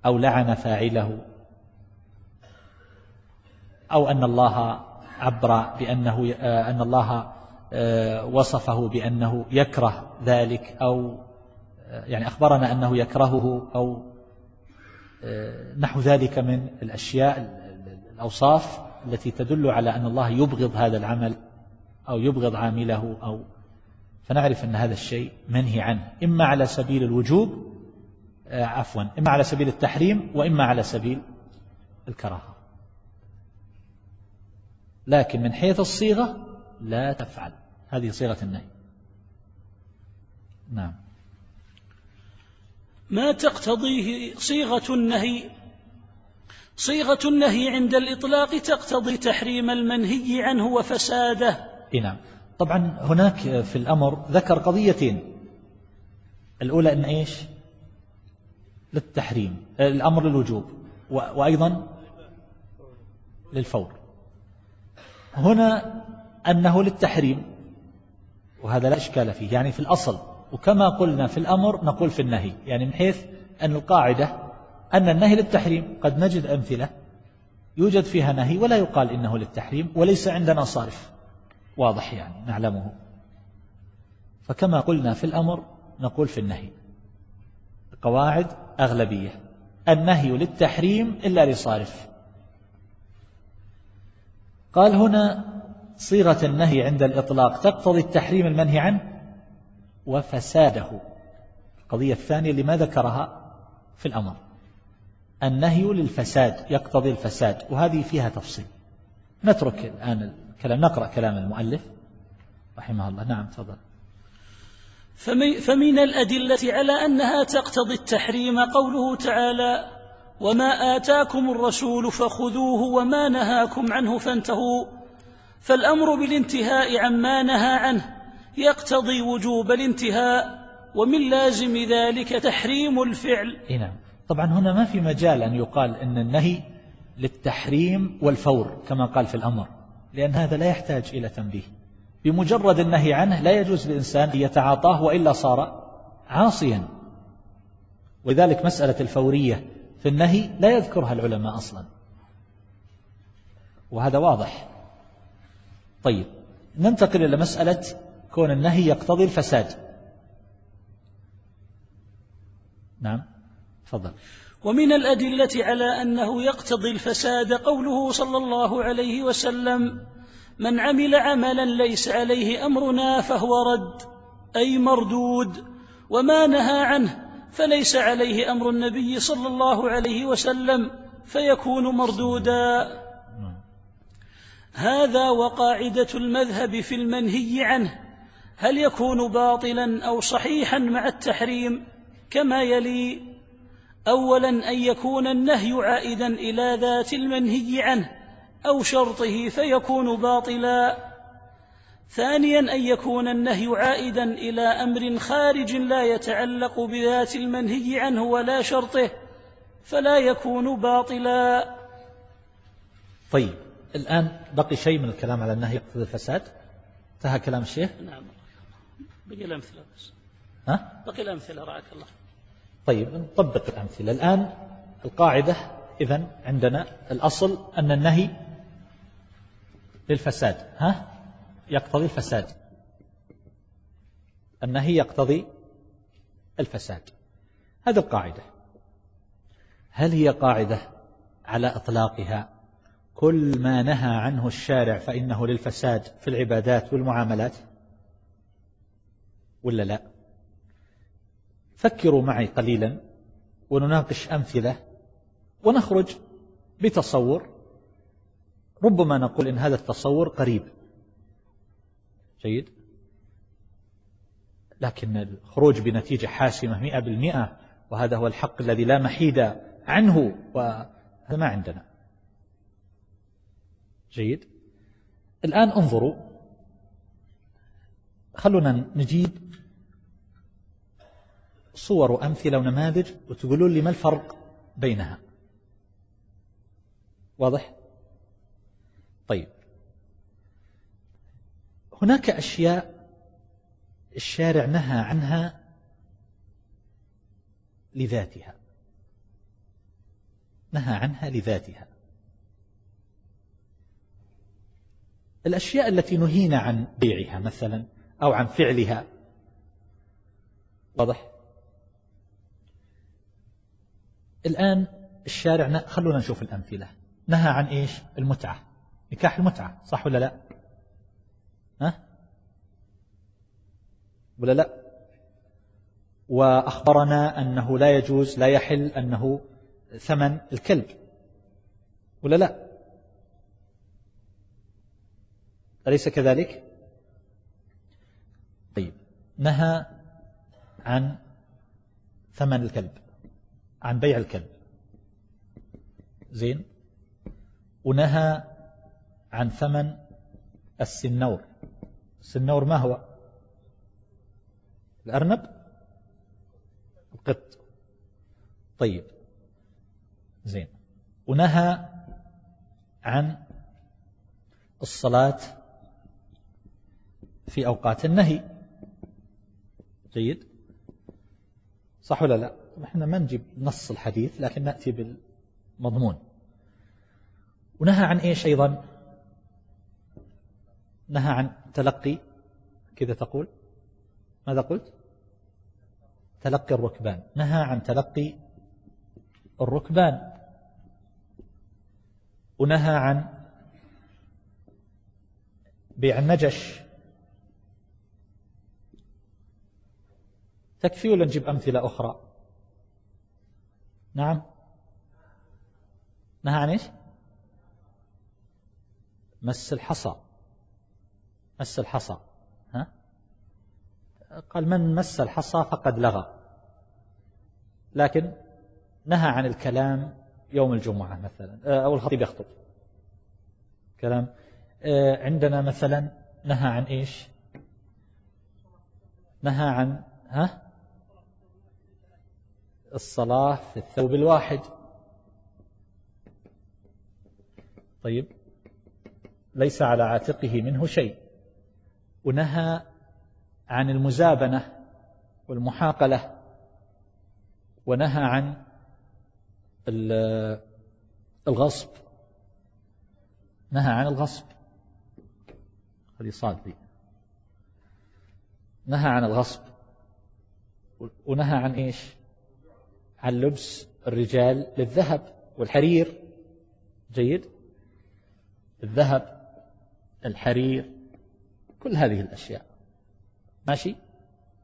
أو لعن فاعله. أو أن الله عبر بأنه أن الله آه، وصفه بأنه يكره ذلك أو آه، يعني أخبرنا أنه يكرهه أو آه، نحو ذلك من الأشياء الأوصاف التي تدل على أن الله يبغض هذا العمل. أو يبغض عامله أو فنعرف أن هذا الشيء منهي عنه. إما على سبيل الوجوب عفوا إما على سبيل التحريم وإما على سبيل الكراهة. لكن من حيث الصيغة لا تفعل. هذه صيغة النهي. نعم. ما تقتضيه صيغة النهي؟ صيغة النهي عند الإطلاق تقتضي تحريم المنهي عنه وفساده. نعم. طبعا هناك في الأمر ذكر قضيتين. الأولى أن إيش؟ للتحريم الأمر للوجوب وأيضا للفور. هنا أنه للتحريم وهذا لا إشكال فيه. يعني في الأصل وكما قلنا في الأمر نقول في النهي. يعني من حيث أن القاعدة أن النهي للتحريم قد نجد أمثلة يوجد فيها نهي ولا يقال إنه للتحريم وليس عندنا صارف. واضح يعني نعلمه. فكما قلنا في الأمر نقول في النهي. قواعد أغلبية. النهي للتحريم إلا لصارف. قال هنا صيغة النهي عند الإطلاق تقتضي التحريم المنهي عنه؟ وفساده. القضية الثانية اللي ما ذكرها في الأمر. النهي للفساد يقتضي الفساد وهذه فيها تفصيل. نترك الآن الكلام نقرأ كلام المؤلف. رحمه الله. نعم تفضل. فمن الأدلة على أنها تقتضي التحريم قوله تعالى وما آتاكم الرسول فخذوه وما نهاكم عنه فانتهوا فالأمر بالانتهاء عما نهى عنه يقتضي وجوب الانتهاء ومن لازم ذلك تحريم الفعل. نعم. طبعا هنا ما في مجال أن يقال أن النهي للتحريم والفور كما قال في الأمر. لأن هذا لا يحتاج إلى تنبيه. بمجرد النهي عنه لا يجوز للإنسان يتعاطاه وإلا صار عاصيا. ولذلك مسألة الفورية في النهي لا يذكرها العلماء أصلا. وهذا واضح. طيب ننتقل إلى مسألة كون النهي يقتضي الفساد. نعم تفضل. ومن الأدلة على أنه يقتضي الفساد قوله صلى الله عليه وسلم من عمل عملا ليس عليه أمرنا فهو رد أي مردود وما نهى عنه فليس عليه أمر النبي صلى الله عليه وسلم فيكون مردودا. هذا وقاعدة المذهب في المنهي عنه هل يكون باطلا أو صحيحا مع التحريم؟ كما يلي أولا أن يكون النهي عائدا إلى ذات المنهي عنه أو شرطه فيكون باطلا. ثانيا أن يكون النهي عائدا إلى أمر خارج لا يتعلق بذات المنهي عنه ولا شرطه فلا يكون باطلا. طيب الآن بقي شيء من الكلام على النهي يقتضي الفساد؟ انتهى كلام الشيخ؟ نعم. بقي الأمثلة بس. ها؟ بقي الأمثلة رعاك الله. طيب نطبق الأمثلة. الآن القاعدة إذا عندنا الأصل أن النهي للفساد. ها؟ يقتضي الفساد. النهي يقتضي الفساد. هذه القاعدة. هل هي قاعدة على إطلاقها؟ كل ما نهى عنه الشارع فإنه للفساد في العبادات والمعاملات؟ ولا لا؟ فكروا معي قليلا ونناقش أمثلة ونخرج بتصور. ربما نقول إن هذا التصور قريب. جيد. لكن الخروج بنتيجة حاسمة مئة بالمئة وهذا هو الحق الذي لا محيد عنه وهذا ما عندنا. جيد. الآن انظروا. خلونا نجيب صور وأمثلة ونماذج وتقولون لي ما الفرق بينها. واضح؟ طيب. هناك أشياء الشارع نهى عنها لذاتها. نهى عنها لذاتها. الأشياء التي نهينا عن بيعها مثلا أو عن فعلها. واضح؟ الآن الشارع خلونا نشوف الأمثلة. نهى عن إيش؟ المتعة. نكاح المتعة صح ولا لا؟ ها؟ ولا لا؟ وأخبرنا أنه لا يجوز لا يحل أنه ثمن الكلب. ولا لا؟ أليس كذلك؟ طيب. نهى عن ثمن الكلب. عن بيع الكلب. زين؟ ونهى عن ثمن السنور. السنور ما هو؟ الأرنب؟ القط. طيب. زين. ونهى عن الصلاة في أوقات النهي. جيد؟ صح ولا لا؟ إحنا ما نجيب نص الحديث لكن نأتي بالمضمون. ونهى عن إيش أيضا؟ نهى عن تلقي كذا تقول؟ ماذا قلت؟ تلقي الركبان. نهى عن تلقي الركبان. ونهى عن بيع النجش. تكفي ولا نجيب أمثلة أخرى؟ نعم. نهى عن إيش؟ مس الحصى. مس الحصى. ها؟ قال من مس الحصى فقد لغى. لكن نهى عن الكلام يوم الجمعة مثلا آه، أو الخطيب يخطب. كلام آه، عندنا مثلا نهى عن إيش؟ نهى عن ها؟ الصلاة في الثوب الواحد. طيب. ليس على عاتقه منه شيء. ونهى عن المزابنة والمحاقلة. ونهى عن الغصب. نهى عن الغصب. هذه صاد دي نهى عن الغصب. ونهى عن إيش؟ عن لبس الرجال للذهب والحرير. جيد؟ الذهب الحرير كل هذه الأشياء. ماشي؟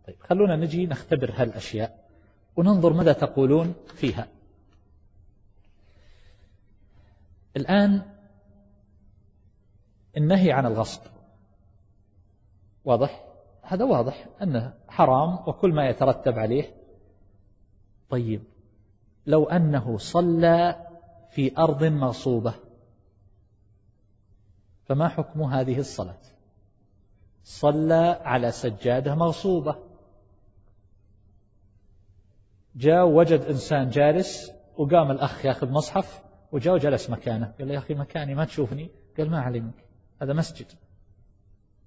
طيب خلونا نجي نختبر هالأشياء وننظر ماذا تقولون فيها. الآن النهي عن الغصب. واضح؟ هذا واضح أنه حرام وكل ما يترتب عليه طيب لو أنه صلى في أرض مغصوبة فما حكم هذه الصلاة؟ صلى على سجادة مغصوبة جاء وجد إنسان جالس وقام الأخ ياخذ مصحف وجاء وجلس مكانه. قال له يا أخي مكاني ما تشوفني. قال ما علمك هذا مسجد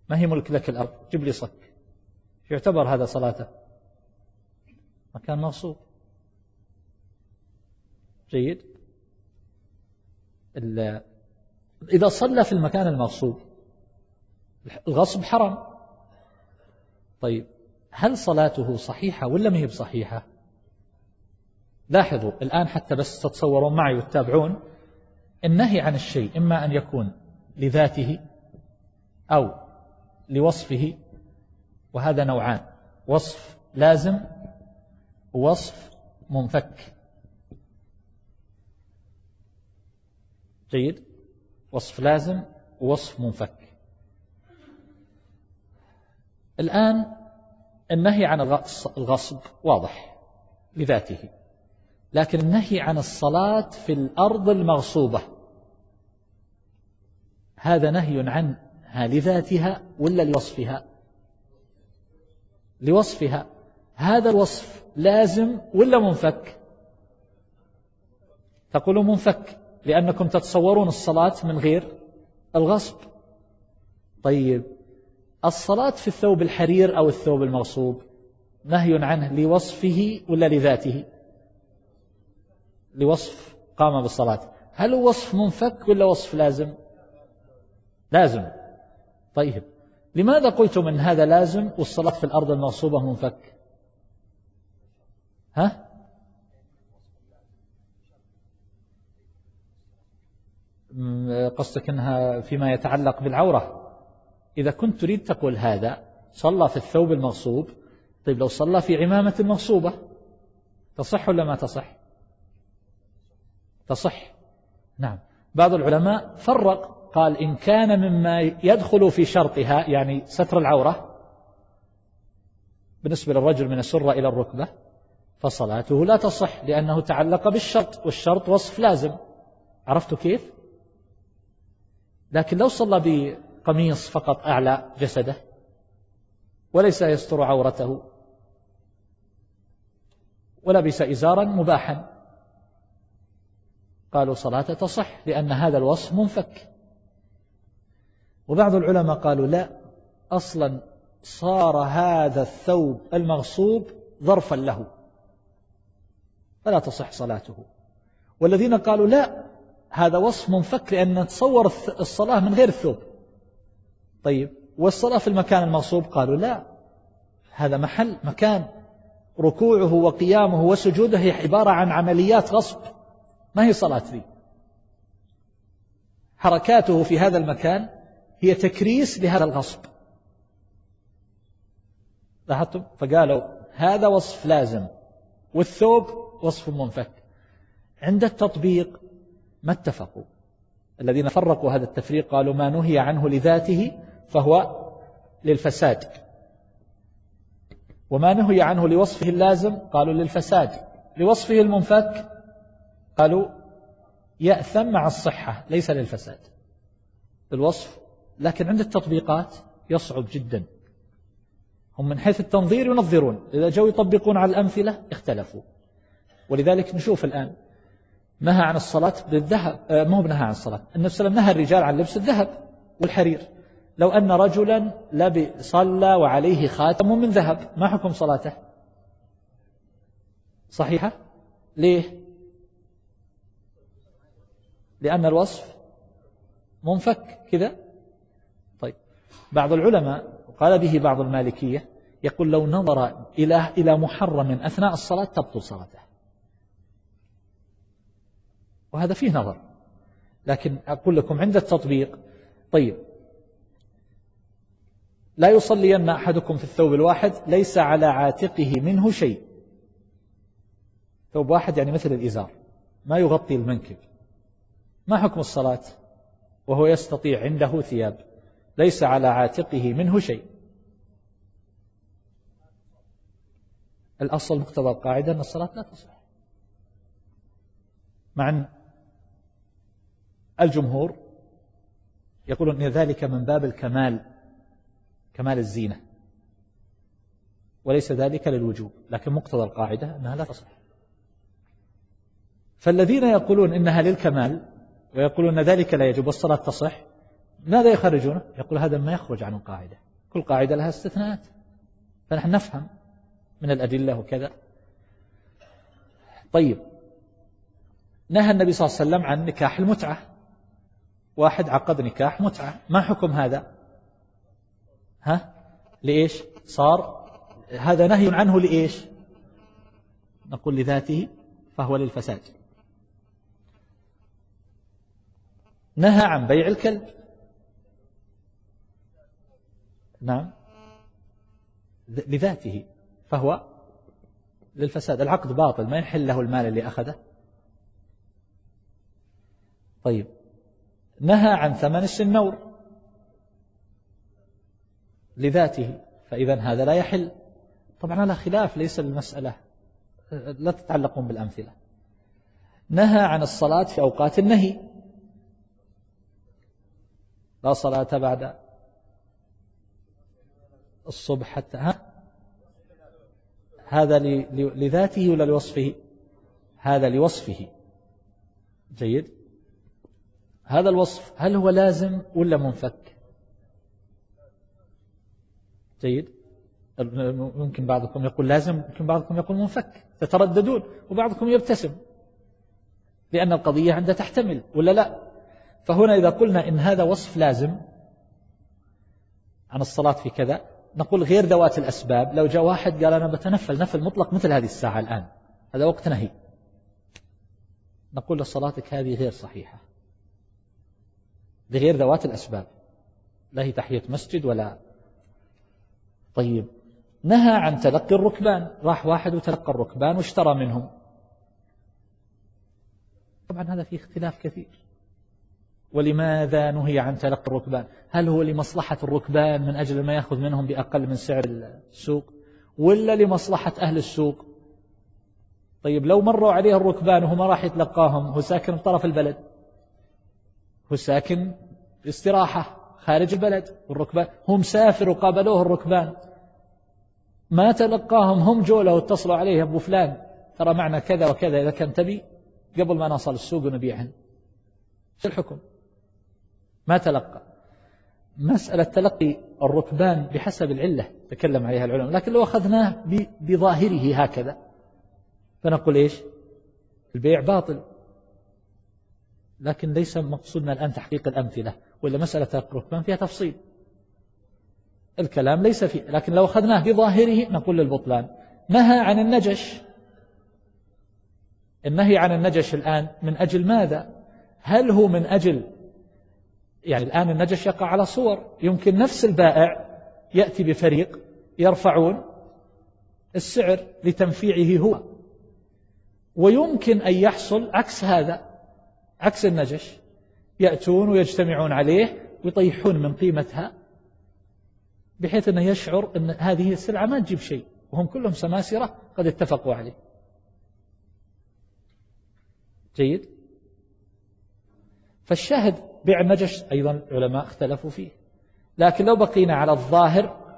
ما هي ملك لك الأرض جيب لي صك. يعتبر هذا صلاته مكان مغصوب جيد؟ إذا صلى في المكان المغصوب الغصب حرام. طيب هل صلاته صحيحة ولا ما هي بصحيحة؟ لاحظوا الآن حتى بس تتصورون معي وتتابعون النهي عن الشيء إما أن يكون لذاته أو لوصفه وهذا نوعان وصف لازم ووصف منفك. جيد وصف لازم ووصف منفك. الآن النهي عن الغصب واضح لذاته لكن النهي عن الصلاة في الأرض المغصوبة هذا نهي عنها لذاتها ولا لوصفها؟ لوصفها. هذا الوصف لازم ولا منفك؟ تقولوا منفك. لأنكم تتصورون الصلاة من غير الغصب. طيب الصلاة في الثوب الحرير أو الثوب المغصوب نهي عنه لوصفه ولا لذاته؟ لوصف قام بالصلاة. هل هو وصف منفك ولا وصف لازم؟ لازم. طيب لماذا قلتم ان هذا لازم والصلاة في الأرض المغصوبة منفك؟ ها؟ قصدك إنها فيما يتعلق بالعورة. إذا كنت تريد تقول هذا صلى في الثوب المغصوب. طيب لو صلى في عمامة مغصوبة تصح ولا ما تصح؟ تصح. نعم. بعض العلماء فرق قال إن كان مما يدخل في شرطها يعني ستر العورة بالنسبة للرجل من السرة إلى الركبة فصلاته لا تصح لأنه تعلق بالشرط والشرط وصف لازم. عرفتوا كيف؟ لكن لو صلى بقميص فقط أعلى جسده وليس يستر عورته ولبس إزارا مباحا قالوا صلاة تصح لأن هذا الوصف منفك. وبعض العلماء قالوا لا أصلا صار هذا الثوب المغصوب ظرفا له فلا تصح صلاته. والذين قالوا لا هذا وصف منفك لأن نتصور الصلاة من غير الثوب. طيب والصلاة في المكان المغصوب؟ قالوا لا. هذا محل مكان. ركوعه وقيامه وسجوده هي عبارة عن عمليات غصب. ما هي صلاة ذي حركاته في هذا المكان هي تكريس لهذا الغصب. لاحظتم؟ فقالوا هذا وصف لازم والثوب وصف منفك. عند التطبيق ما اتفقوا. الذين فرقوا هذا التفريق قالوا ما نهي عنه لذاته فهو للفساد. وما نهي عنه لوصفه اللازم قالوا للفساد. لوصفه المنفك قالوا يأثم مع الصحة ليس للفساد. الوصف لكن عند التطبيقات يصعب جدا. هم من حيث التنظير ينظرون. إذا جو يطبقون على الأمثلة اختلفوا. ولذلك نشوف الآن نهى عن الصلاة بالذهب. آه، مو بنهى عن الصلاة. النبي صلى الله عليه وسلم نهى الرجال عن لبس الذهب والحرير. لو أن رجلا صلى وعليه خاتم من ذهب ما حكم صلاته؟ صحيحة؟ ليه؟ لأن الوصف منفك كذا؟ طيب. بعض العلماء قال به بعض المالكية يقول لو نظر إلى إلى محرم أثناء الصلاة تبطل صلاته. وهذا فيه نظر. لكن أقول لكم عند التطبيق طيب لا يصلين أحدكم في الثوب الواحد ليس على عاتقه منه شيء. ثوب واحد يعني مثل الإزار ما يغطي المنكب. ما حكم الصلاة؟ وهو يستطيع عنده ثياب ليس على عاتقه منه شيء. الأصل مقتضى القاعدة أن الصلاة لا تصح. مع أن الجمهور يقولون أن ذلك من باب الكمال كمال الزينة وليس ذلك للوجوب لكن مقتضى القاعدة أنها لا تصح. فالذين يقولون إنها للكمال ويقولون ذلك لا يجب والصلاة تصح ماذا يخرجونه؟ يقول هذا ما يخرج عن القاعدة. كل قاعدة لها استثناءات. فنحن نفهم من الأدلة وكذا. طيب. نهى النبي صلى الله عليه وسلم عن نكاح المتعة. واحد عقد نكاح متعة. ما حكم هذا؟ ها؟ لإيش؟ صار؟ هذا نهي عنه لإيش؟ نقول لذاته فهو للفساد. نهى عن بيع الكلب. نعم. لذاته فهو للفساد. العقد باطل ما يحل له المال اللي أخذه. طيب. نهى عن ثمن السنور لذاته فإذا هذا لا يحل. طبعا على خلاف ليس المسألة لا تتعلقون بالأمثلة. نهى عن الصلاة في أوقات النهي. لا صلاة بعد الصبح حتى ها؟ هذا لذاته ولا لوصفه هذا لوصفه. جيد؟ هذا الوصف هل هو لازم ولا منفك؟ جيد. ممكن بعضكم يقول لازم ممكن بعضكم يقول منفك تترددون وبعضكم يبتسم. لأن القضية عندها تحتمل ولا لا؟ فهنا إذا قلنا إن هذا وصف لازم عن الصلاة في كذا نقول غير ذوات الأسباب. لو جاء واحد قال أنا بتنفل نفل مطلق مثل هذه الساعة الآن. هذا وقت نهي. نقول لصلاتك هذه غير صحيحة. لغير ذوات الأسباب. لا هي تحية مسجد ولا. طيب. نهى عن تلقي الركبان. راح واحد وتلقى الركبان واشترى منهم. طبعا هذا فيه اختلاف كثير. ولماذا نهي عن تلقي الركبان؟ هل هو لمصلحة الركبان من أجل ما يأخذ منهم بأقل من سعر السوق؟ ولا لمصلحة أهل السوق؟ طيب لو مروا عليه الركبان وهو ما راح يتلقاهم هو ساكن بطرف البلد. هو ساكن استراحة خارج البلد والركبان هو مسافر وقابلوه الركبان. ما تلقاهم هم جولة واتصلوا عليه أبو فلان ترى معنا كذا وكذا إذا كان تبي. قبل ما نصل السوق ونبيعهن شو الحكم؟ ما تلقى. مسألة تلقي الركبان بحسب العلة تكلم عليها العلماء لكن لو أخذناه بظاهره هكذا. فنقول إيش؟ البيع باطل. لكن ليس مقصودنا الآن تحقيق الأمثلة ولا مسألة الركبان فيها تفصيل. الكلام ليس فيه لكن لو أخذناه بظاهره نقول للبطلان نهى عن النجش. النهي عن النجش الآن من أجل ماذا؟ هل هو من أجل يعني الآن النجش يقع على صور يمكن نفس البائع يأتي بفريق يرفعون السعر لتنفيعه هو ويمكن أن يحصل عكس هذا. عكس النجش. يأتون ويجتمعون عليه ويطيحون من قيمتها بحيث أنه يشعر أن هذه السلعة ما تجيب شيء وهم كلهم سماسرة قد اتفقوا عليه. جيد؟ فالشاهد بيع النجش أيضا العلماء اختلفوا فيه. لكن لو بقينا على الظاهر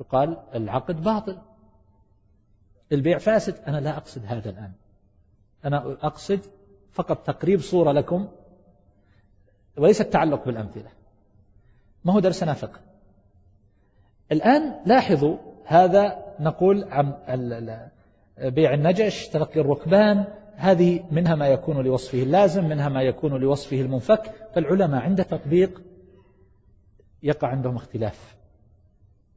يقال العقد باطل. البيع فاسد. أنا لا أقصد هذا الآن. أنا أقصد فقط تقريب صورة لكم وليس التعلق بالأمثلة. ما هو درسنا فقه الآن لاحظوا هذا نقول عن بيع النجش تلقي الركبان هذه منها ما يكون لوصفه اللازم منها ما يكون لوصفه المنفك. فالعلماء عند تطبيق يقع عندهم اختلاف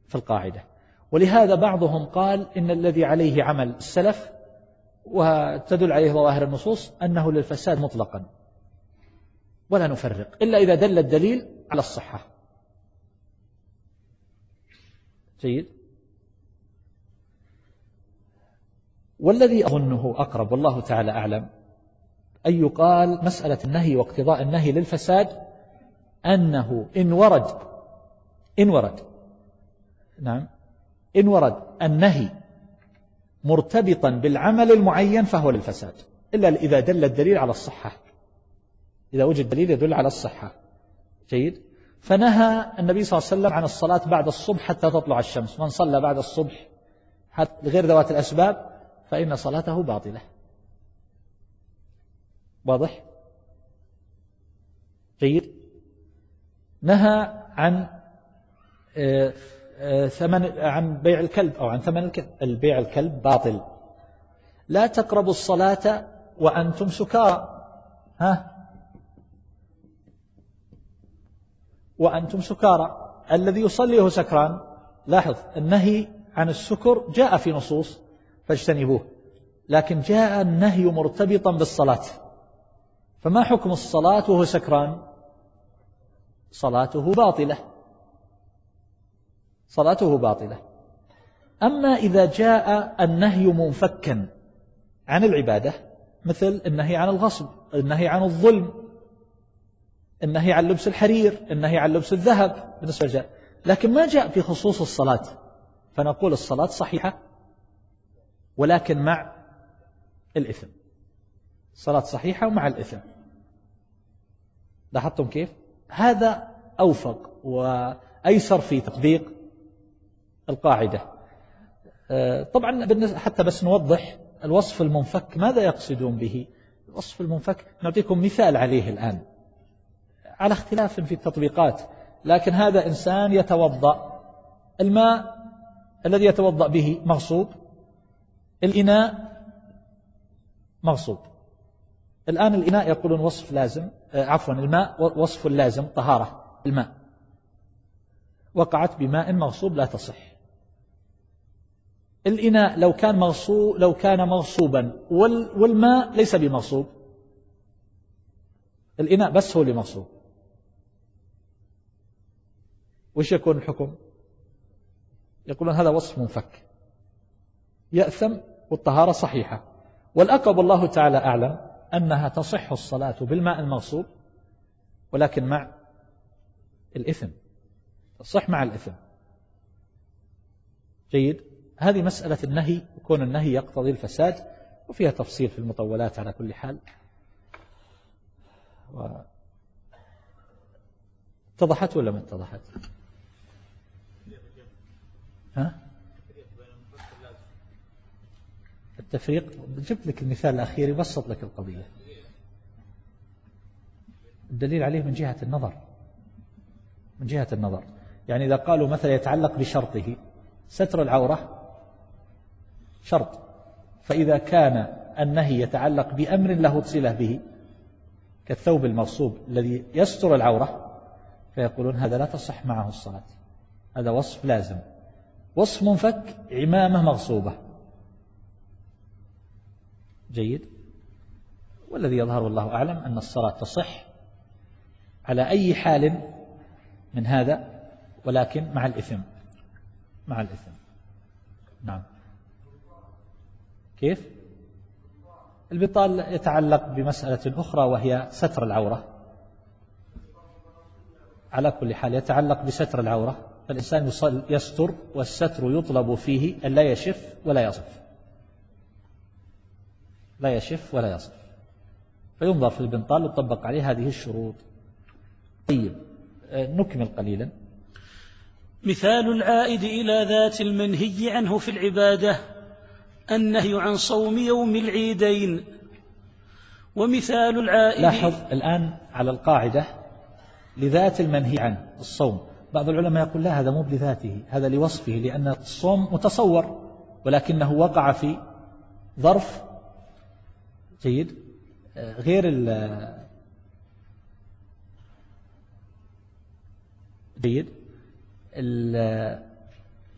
في القاعدة. ولهذا بعضهم قال إن الذي عليه عمل السلف وتدل عليه ظواهر النصوص أنه للفساد مطلقا. ولا نفرق إلا إذا دل الدليل على الصحة. جيد؟ والذي أظنه أقرب والله تعالى أعلم أن يقال مسألة النهي واقتضاء النهي للفساد أنه إن ورد إن ورد نعم إن ورد النهي مرتبطا بالعمل المعين فهو للفساد إلا إذا دل الدليل على الصحة. إذا وجد دليل يدل على الصحة. جيد؟ فنهى النبي صلى الله عليه وسلم عن الصلاة بعد الصبح حتى تطلع الشمس. من صلى بعد الصبح غير ذوات الأسباب فإن صلاته باطلة. واضح؟ جيد؟ نهى عن آه، ثمن عن بيع الكلب أو عن ثمن الكلب. البيع الكلب باطل. لا تقربوا الصلاة وأنتم سكارى. ها؟ وأنتم سكارى. الذي يصلي هو سكران. لاحظ النهي عن السكر جاء في نصوص فاجتنبوه. لكن جاء النهي مرتبطا بالصلاة. فما حكم الصلاة وهو سكران؟ صلاته باطلة. صلاته باطلة. أما إذا جاء النهي منفكا عن العبادة مثل النهي عن الغصب النهي عن الظلم النهي عن لبس الحرير النهي عن لبس الذهب بالنسبة للجاء لكن ما جاء في خصوص الصلاة فنقول الصلاة صحيحة ولكن مع الإثم. صلاة صحيحة ومع الإثم. لاحظتم كيف؟ هذا أوفق وأيسر في تطبيق القاعدة. آه، طبعا حتى بس نوضح الوصف المنفك ماذا يقصدون به. الوصف المنفك نعطيكم مثال عليه الآن. على اختلاف في التطبيقات لكن هذا إنسان يتوضأ. الماء الذي يتوضأ به مغصوب الإناء مغصوب. الآن الإناء يقولون وصف لازم آه، عفوا الماء وصف لازم طهارة الماء. وقعت بماء مغصوب لا تصح. الإناء لو كان مغصوب لو كان مغصوبا والماء ليس بمغصوب. الإناء بس هو اللي مغصوب. وش يكون الحكم؟ يقولون هذا وصف منفك. يأثم والطهارة صحيحة. والأقرب الله تعالى أعلم أنها تصح الصلاة بالماء المغصوب ولكن مع الإثم. تصح مع الإثم. جيد؟ هذه مسألة النهي يكون النهي يقتضي الفساد وفيها تفصيل في المطولات على كل حال. و... اتضحت ولا ما اتضحت؟ ها؟ التفريق؟ جبت لك المثال الأخير يبسط لك القضية. الدليل عليه من جهة النظر. من جهة النظر. يعني إذا قالوا مثلا يتعلق بشرطه ستر العورة شرط. فإذا كان النهي يتعلق بأمر له صلة به كالثوب المغصوب الذي يستر العورة فيقولون هذا لا تصح معه الصلاة. هذا وصف لازم. وصف منفك عمامة مغصوبة. جيد؟ والذي يظهر والله أعلم أن الصلاة تصح على أي حال من هذا ولكن مع الإثم. مع الإثم. نعم. كيف؟ البطال يتعلق بمسألة أخرى وهي ستر العورة. على كل حال يتعلق بستر العورة. فالإنسان يستر والستر يطلب فيه أن لا يشف ولا يصف. لا يشف ولا يصف. فينظر في البنطال وتطبق عليه هذه الشروط. طيب آه، نكمل قليلا. مثال العائد إلى ذات المنهي عنه في العبادة. النهي عن صوم يوم العيدين. ومثال العائد لاحظ الآن على القاعدة لذات المنهي عنه الصوم. بعض العلماء يقول لا هذا مو بذاته هذا لوصفه لأن الصوم متصور ولكنه وقع في ظرف جيد غير جيد.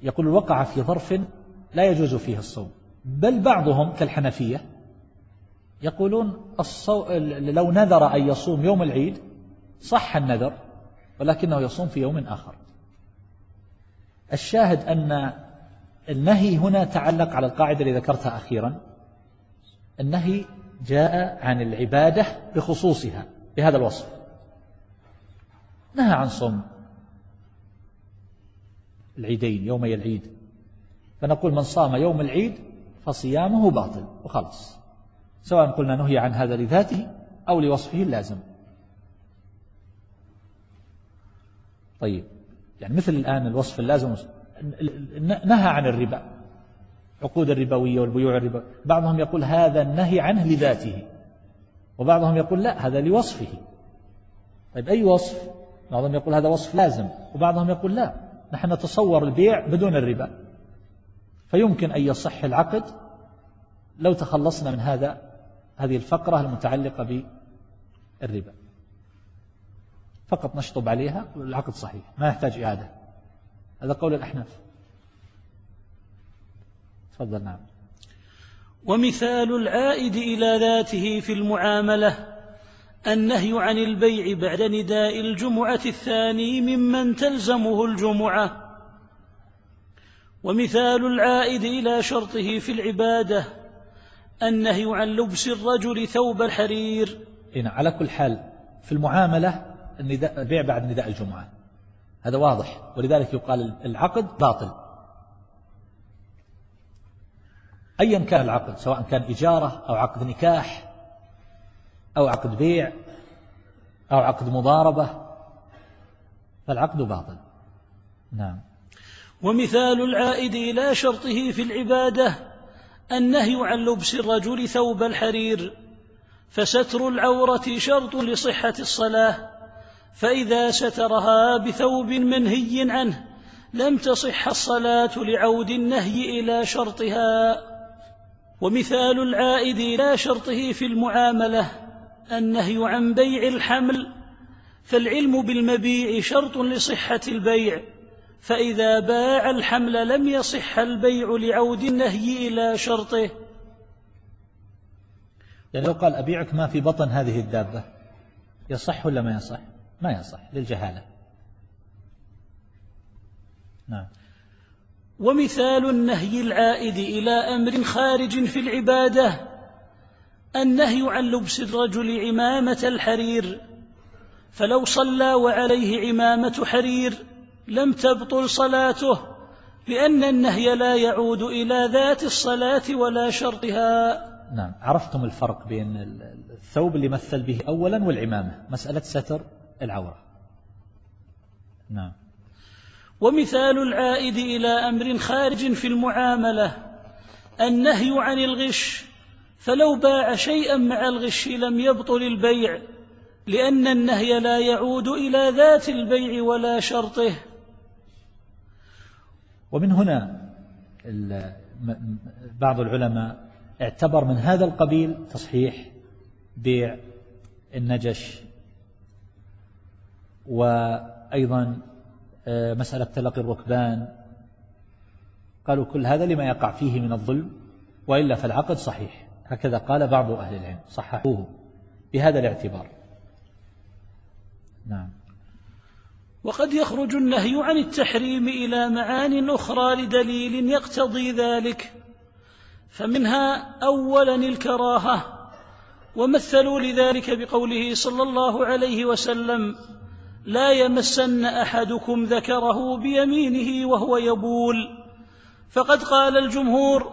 يقول وقع في ظرف لا يجوز فيه الصوم. بل بعضهم كالحنفية يقولون الصو... لو نذر أن يصوم يوم العيد صح النذر ولكنه يصوم في يوم آخر. الشاهد أن النهي هنا تعلق على القاعدة اللي ذكرتها أخيرا. النهي جاء عن العبادة بخصوصها بهذا الوصف. نهى عن صوم العيدين يومي العيد. فنقول من صام يوم العيد فصيامه باطل وخلص. سواء قلنا نهي عن هذا لذاته أو لوصفه اللازم. طيب يعني مثل الآن الوصف اللازم نهى عن الربا عقود الربوية والبيوع الربا بعضهم يقول هذا النهي عنه لذاته وبعضهم يقول لا هذا لوصفه. طيب أي وصف؟ بعضهم يقول هذا وصف لازم وبعضهم يقول لا نحن نتصور البيع بدون الربا. فيمكن أن يصح العقد لو تخلصنا من هذا هذه الفقرة المتعلقة بالربا. فقط نشطب عليها العقد صحيح ما يحتاج إعادة. هذا قول الأحناف. تفضل نعم. ومثال العائد إلى ذاته في المعاملة النهي عن البيع بعد نداء الجمعة الثاني ممن تلزمه الجمعة. ومثال العائد إلى شرطه في العبادة النهي عن لبس الرجل ثوب الحرير. إن على كل حال في المعاملة النداء البيع بعد نداء الجمعة. هذا واضح ولذلك يقال العقد باطل. أيا كان العقد سواء كان إجارة أو عقد نكاح أو عقد بيع أو عقد مضاربة فالعقد باطل. نعم. ومثال العائد إلى شرطه في العبادة النهي عن لبس الرجل ثوب الحرير فستر العورة شرط لصحة الصلاة فإذا سترها بثوب منهي عنه لم تصح الصلاة لعود النهي إلى شرطها. ومثال العائد إلى شرطه في المعاملة النهي عن بيع الحمل فالعلم بالمبيع شرط لصحة البيع. فإذا باع الحمل لم يصح البيع لعود النهي إلى شرطه. يعني لو قال أبيعك ما في بطن هذه الدابة يصح ولا ما يصح؟ ما يصح للجهالة. نعم. ومثال النهي العائد إلى أمر خارج في العبادة النهي عن لبس الرجل عمامة الحرير. فلو صلى وعليه عمامة حرير لم تبطل صلاته لأن النهي لا يعود إلى ذات الصلاة ولا شرطها. نعم. عرفتم الفرق بين الثوب اللي مثل به أولا والعمامة مسألة ستر العورة. نعم. ومثال العائد إلى أمر خارج في المعاملة النهي عن الغش فلو باع شيئا مع الغش لم يبطل البيع لأن النهي لا يعود إلى ذات البيع ولا شرطه. ومن هنا بعض العلماء اعتبر من هذا القبيل تصحيح بيع النجش وأيضا آه، مسألة تلقي الركبان. قالوا كل هذا لما يقع فيه من الظلم وإلا فالعقد صحيح. هكذا قال بعض أهل العلم صححوه. بهذا الاعتبار. نعم. وقد يخرج النهي عن التحريم إلى معان أخرى لدليل يقتضي ذلك. فمنها أولا الكراهة ومثلوا لذلك بقوله صلى الله عليه وسلم لا يمسن أحدكم ذكره بيمينه وهو يبول. فقد قال الجمهور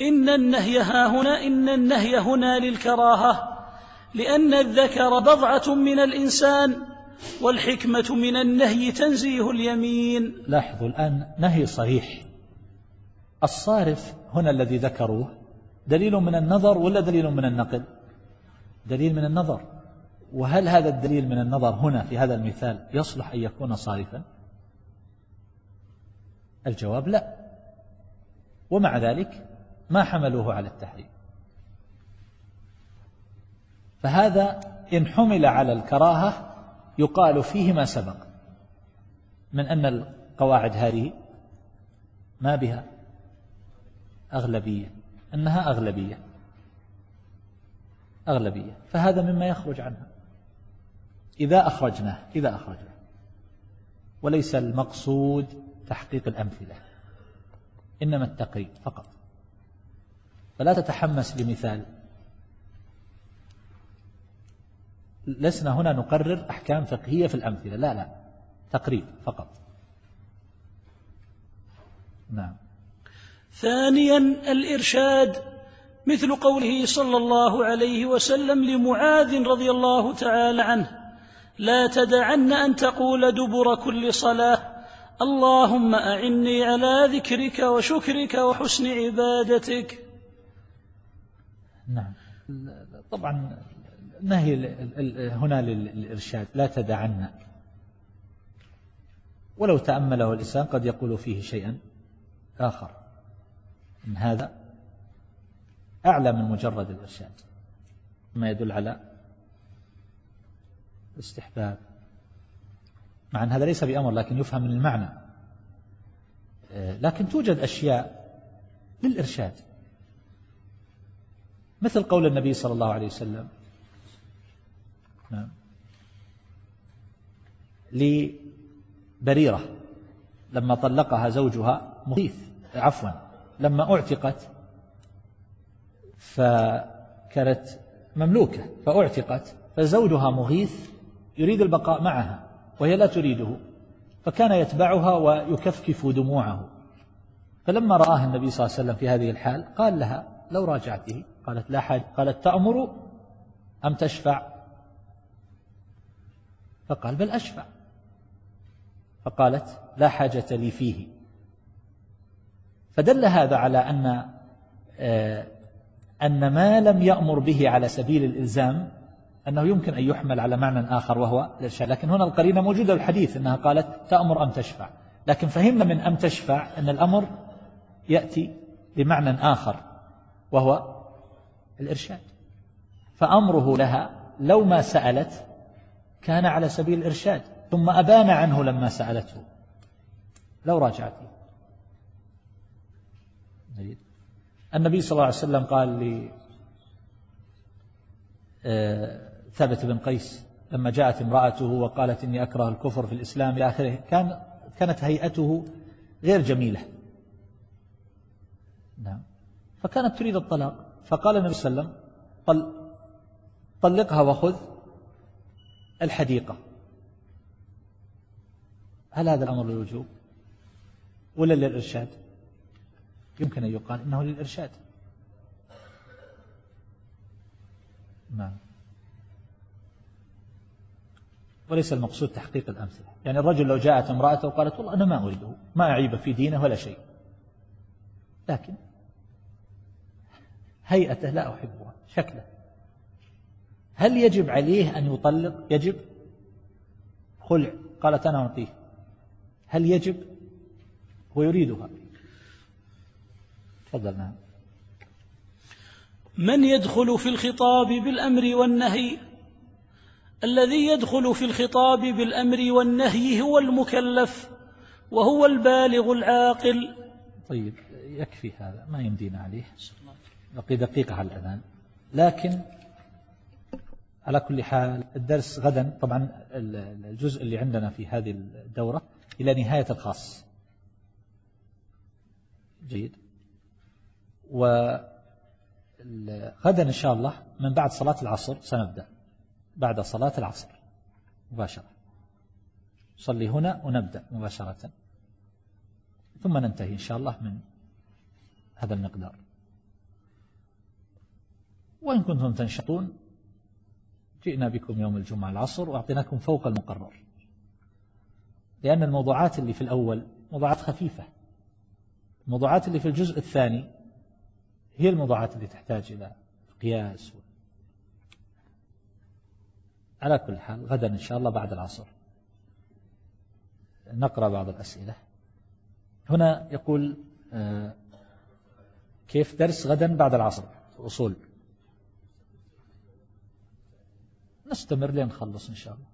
إن النهي ها هنا إن النهي هنا للكراهة لأن الذكر بضعة من الإنسان والحكمة من النهي تنزيه اليمين. لاحظوا الآن نهي صريح الصارف هنا الذي ذكروه دليل من النظر ولا دليل من النقل؟ دليل من النظر. وهل هذا الدليل من النظر هنا في هذا المثال يصلح أن يكون صارفا؟ الجواب لا. ومع ذلك ما حملوه على التحريم. فهذا إن حمل على الكراهة يقال فيه ما سبق. من أن القواعد هذه ما بها أغلبية أنها أغلبية. أغلبية. فهذا مما يخرج عنها. إذا أخرجناه إذا أخرجناه. وليس المقصود تحقيق الأمثلة. إنما التقريب فقط. فلا تتحمس لمثال لسنا هنا نقرر أحكام فقهية في الأمثلة. لا لا تقريب فقط. نعم. ثانيا الإرشاد مثل قوله صلى الله عليه وسلم لمعاذ رضي الله تعالى عنه لا تدعن أن تقول دبر كل صلاة اللهم أعني على ذكرك وشكرك وحسن عبادتك. نعم. طبعا نهي هنا للإرشاد؟ لا تدعن. ولو تأمله الإنسان قد يقول فيه شيئا آخر. من هذا أعلى من مجرد الإرشاد. ما يدل على استحباب مع أن هذا ليس بأمر لكن يفهم من المعنى. لكن توجد أشياء للإرشاد. مثل قول النبي صلى الله عليه وسلم لبريرة لما طلقها زوجها مغيث عفوا لما أعتقت فكانت مملوكة فأعتقت فزوجها مغيث يريد البقاء معها وهي لا تريده فكان يتبعها ويكفكف دموعه. فلما رآها النبي صلى الله عليه وسلم في هذه الحال قال لها لو راجعته قالت لا حاجة قالت تأمر أم تشفع؟ فقال بل أشفع. فقالت لا حاجة لي فيه. فدل هذا على أن آه، أن ما لم يأمر به على سبيل الإلزام أنه يمكن أن يحمل على معنى آخر وهو الإرشاد. لكن هنا القرينة موجودة الحديث أنها قالت تأمر أم تشفع. لكن فهمنا من أم تشفع أن الأمر يأتي بمعنى آخر وهو الإرشاد. فأمره لها لو ما سألت كان على سبيل الإرشاد ثم أبان عنه لما سألته. لو راجعت. النبي صلى الله عليه وسلم قال لي آه، ثابت بن قيس لما جاءت امرأته وقالت إني أكره الكفر في الإسلام إلى آخره كان كانت هيئته غير جميلة. نعم. فكانت تريد الطلاق. فقال النبي صلى الله عليه وسلم طل طلقها وخذ. الحديقة. هل هذا الأمر للوجوب ولا للإرشاد؟ يمكن أن يقال إنه للإرشاد. نعم. وليس المقصود تحقيق الأمثلة. يعني الرجل لو جاءت امرأته وقالت والله أنا ما أريده ما أعيب في دينه ولا شيء. لكن هيئته لا أحبها شكله هل يجب عليه أن يطلق؟ يجب. خلع قالت أنا أعطيه. هل يجب؟ هو يريدها. تفضل نعم. من يدخل في الخطاب بالأمر والنهي؟ الذي يدخل في الخطاب بالأمر والنهي هو المكلف وهو البالغ العاقل. طيب يكفي هذا. ما يمدينا عليه. بقي دقيقة على الأذان. لكن على كل حال الدرس غدا طبعا الجزء اللي عندنا في هذه الدورة إلى نهاية الخاص. جيد. وغدا إن شاء الله من بعد صلاة العصر سنبدأ. بعد صلاة العصر مباشرة. صلي هنا ونبدأ مباشرة. ثم ننتهي إن شاء الله من هذا المقدار. وإن كنتم تنشطون جئنا بكم يوم الجمعة العصر وأعطيناكم فوق المقرر. لأن الموضوعات اللي في الأول موضوعات خفيفة. الموضوعات اللي في الجزء الثاني هي الموضوعات اللي تحتاج إلى قياس. على كل حال غدا إن شاء الله بعد العصر نقرأ بعض الأسئلة. هنا يقول آه، كيف درس غدا بعد العصر؟ أصول. نستمر لين نخلص إن شاء الله.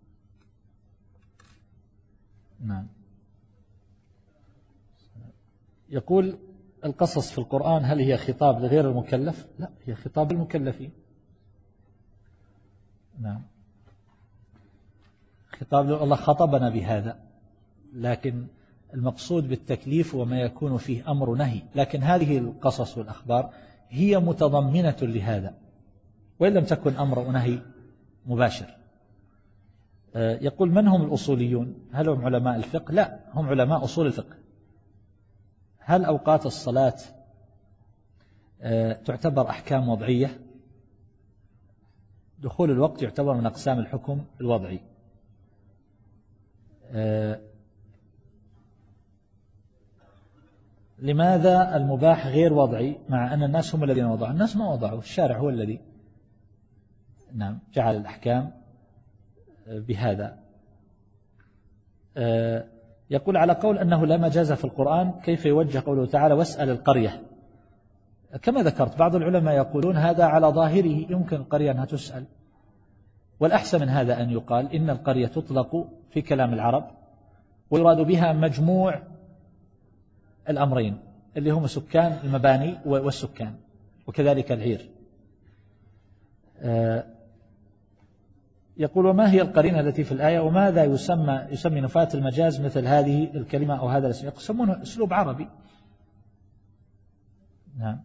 نعم. يقول القصص في القرآن هل هي خطاب لغير المكلف؟ لا هي خطاب المكلفين. نعم. خطاب الله خطبنا بهذا لكن المقصود بالتكليف وما يكون فيه أمر نهي. لكن هذه القصص والأخبار هي متضمنة لهذا وإن لم تكن أمر نهي مباشر. آه، يقول من هم الأصوليون؟ هل هم علماء الفقه؟ لا هم علماء أصول الفقه. هل أوقات الصلاة آه، تعتبر أحكام وضعية؟ دخول الوقت يعتبر من أقسام الحكم الوضعي. آه، لماذا المباح غير وضعي مع أن الناس هم الذين وضعوا؟ الناس ما وضعوا الشارع هو الذي نعم جعل الأحكام آه، بهذا. آه، يقول على قول أنه لا مجاز في القرآن كيف يوجه قوله تعالى واسأل القرية؟ كما ذكرت بعض العلماء يقولون هذا على ظاهره يمكن القرية أنها تسأل. والأحسن من هذا أن يقال إن القرية تطلق في كلام العرب ويراد بها مجموع الأمرين اللي هم سكان المباني والسكان وكذلك العير. آه، يقول وما هي القرينة التي في الآية؟ وماذا يسمى يسمي نفاة المجاز مثل هذه الكلمة أو هذا الاسم؟ يسمونه أسلوب عربي. نعم.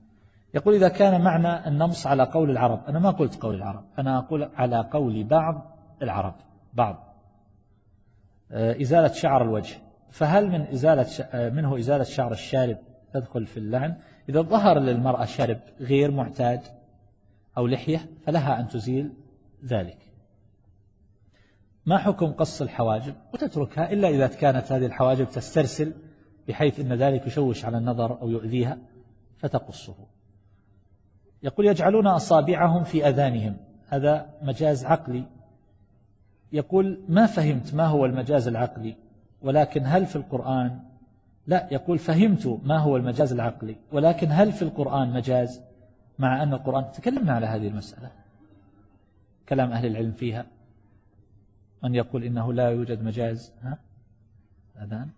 يقول إذا كان معنى النمص على قول العرب. أنا ما قلت قول العرب أنا أقول على قول بعض العرب بعض. آه، إزالة شعر الوجه. فهل من إزالة آه، منه إزالة شعر الشارب تدخل في اللعن إذا ظهر للمرأة شرب غير معتاد أو لحية فلها أن تزيل ذلك. ما حكم قص الحواجب؟ وتتركها إلا إذا كانت هذه الحواجب تسترسل بحيث أن ذلك يشوش على النظر أو يؤذيها فتقصه. يقول يجعلون أصابعهم في أذانهم. هذا مجاز عقلي. يقول ما فهمت ما هو المجاز العقلي؟ ولكن هل في القرآن؟ لا يقول فهمت ما هو المجاز العقلي. ولكن هل في القرآن مجاز؟ مع أن القرآن تكلمنا على هذه المسألة. كلام أهل العلم فيها. من يقول إنه لا يوجد مجاز ها؟ أذان.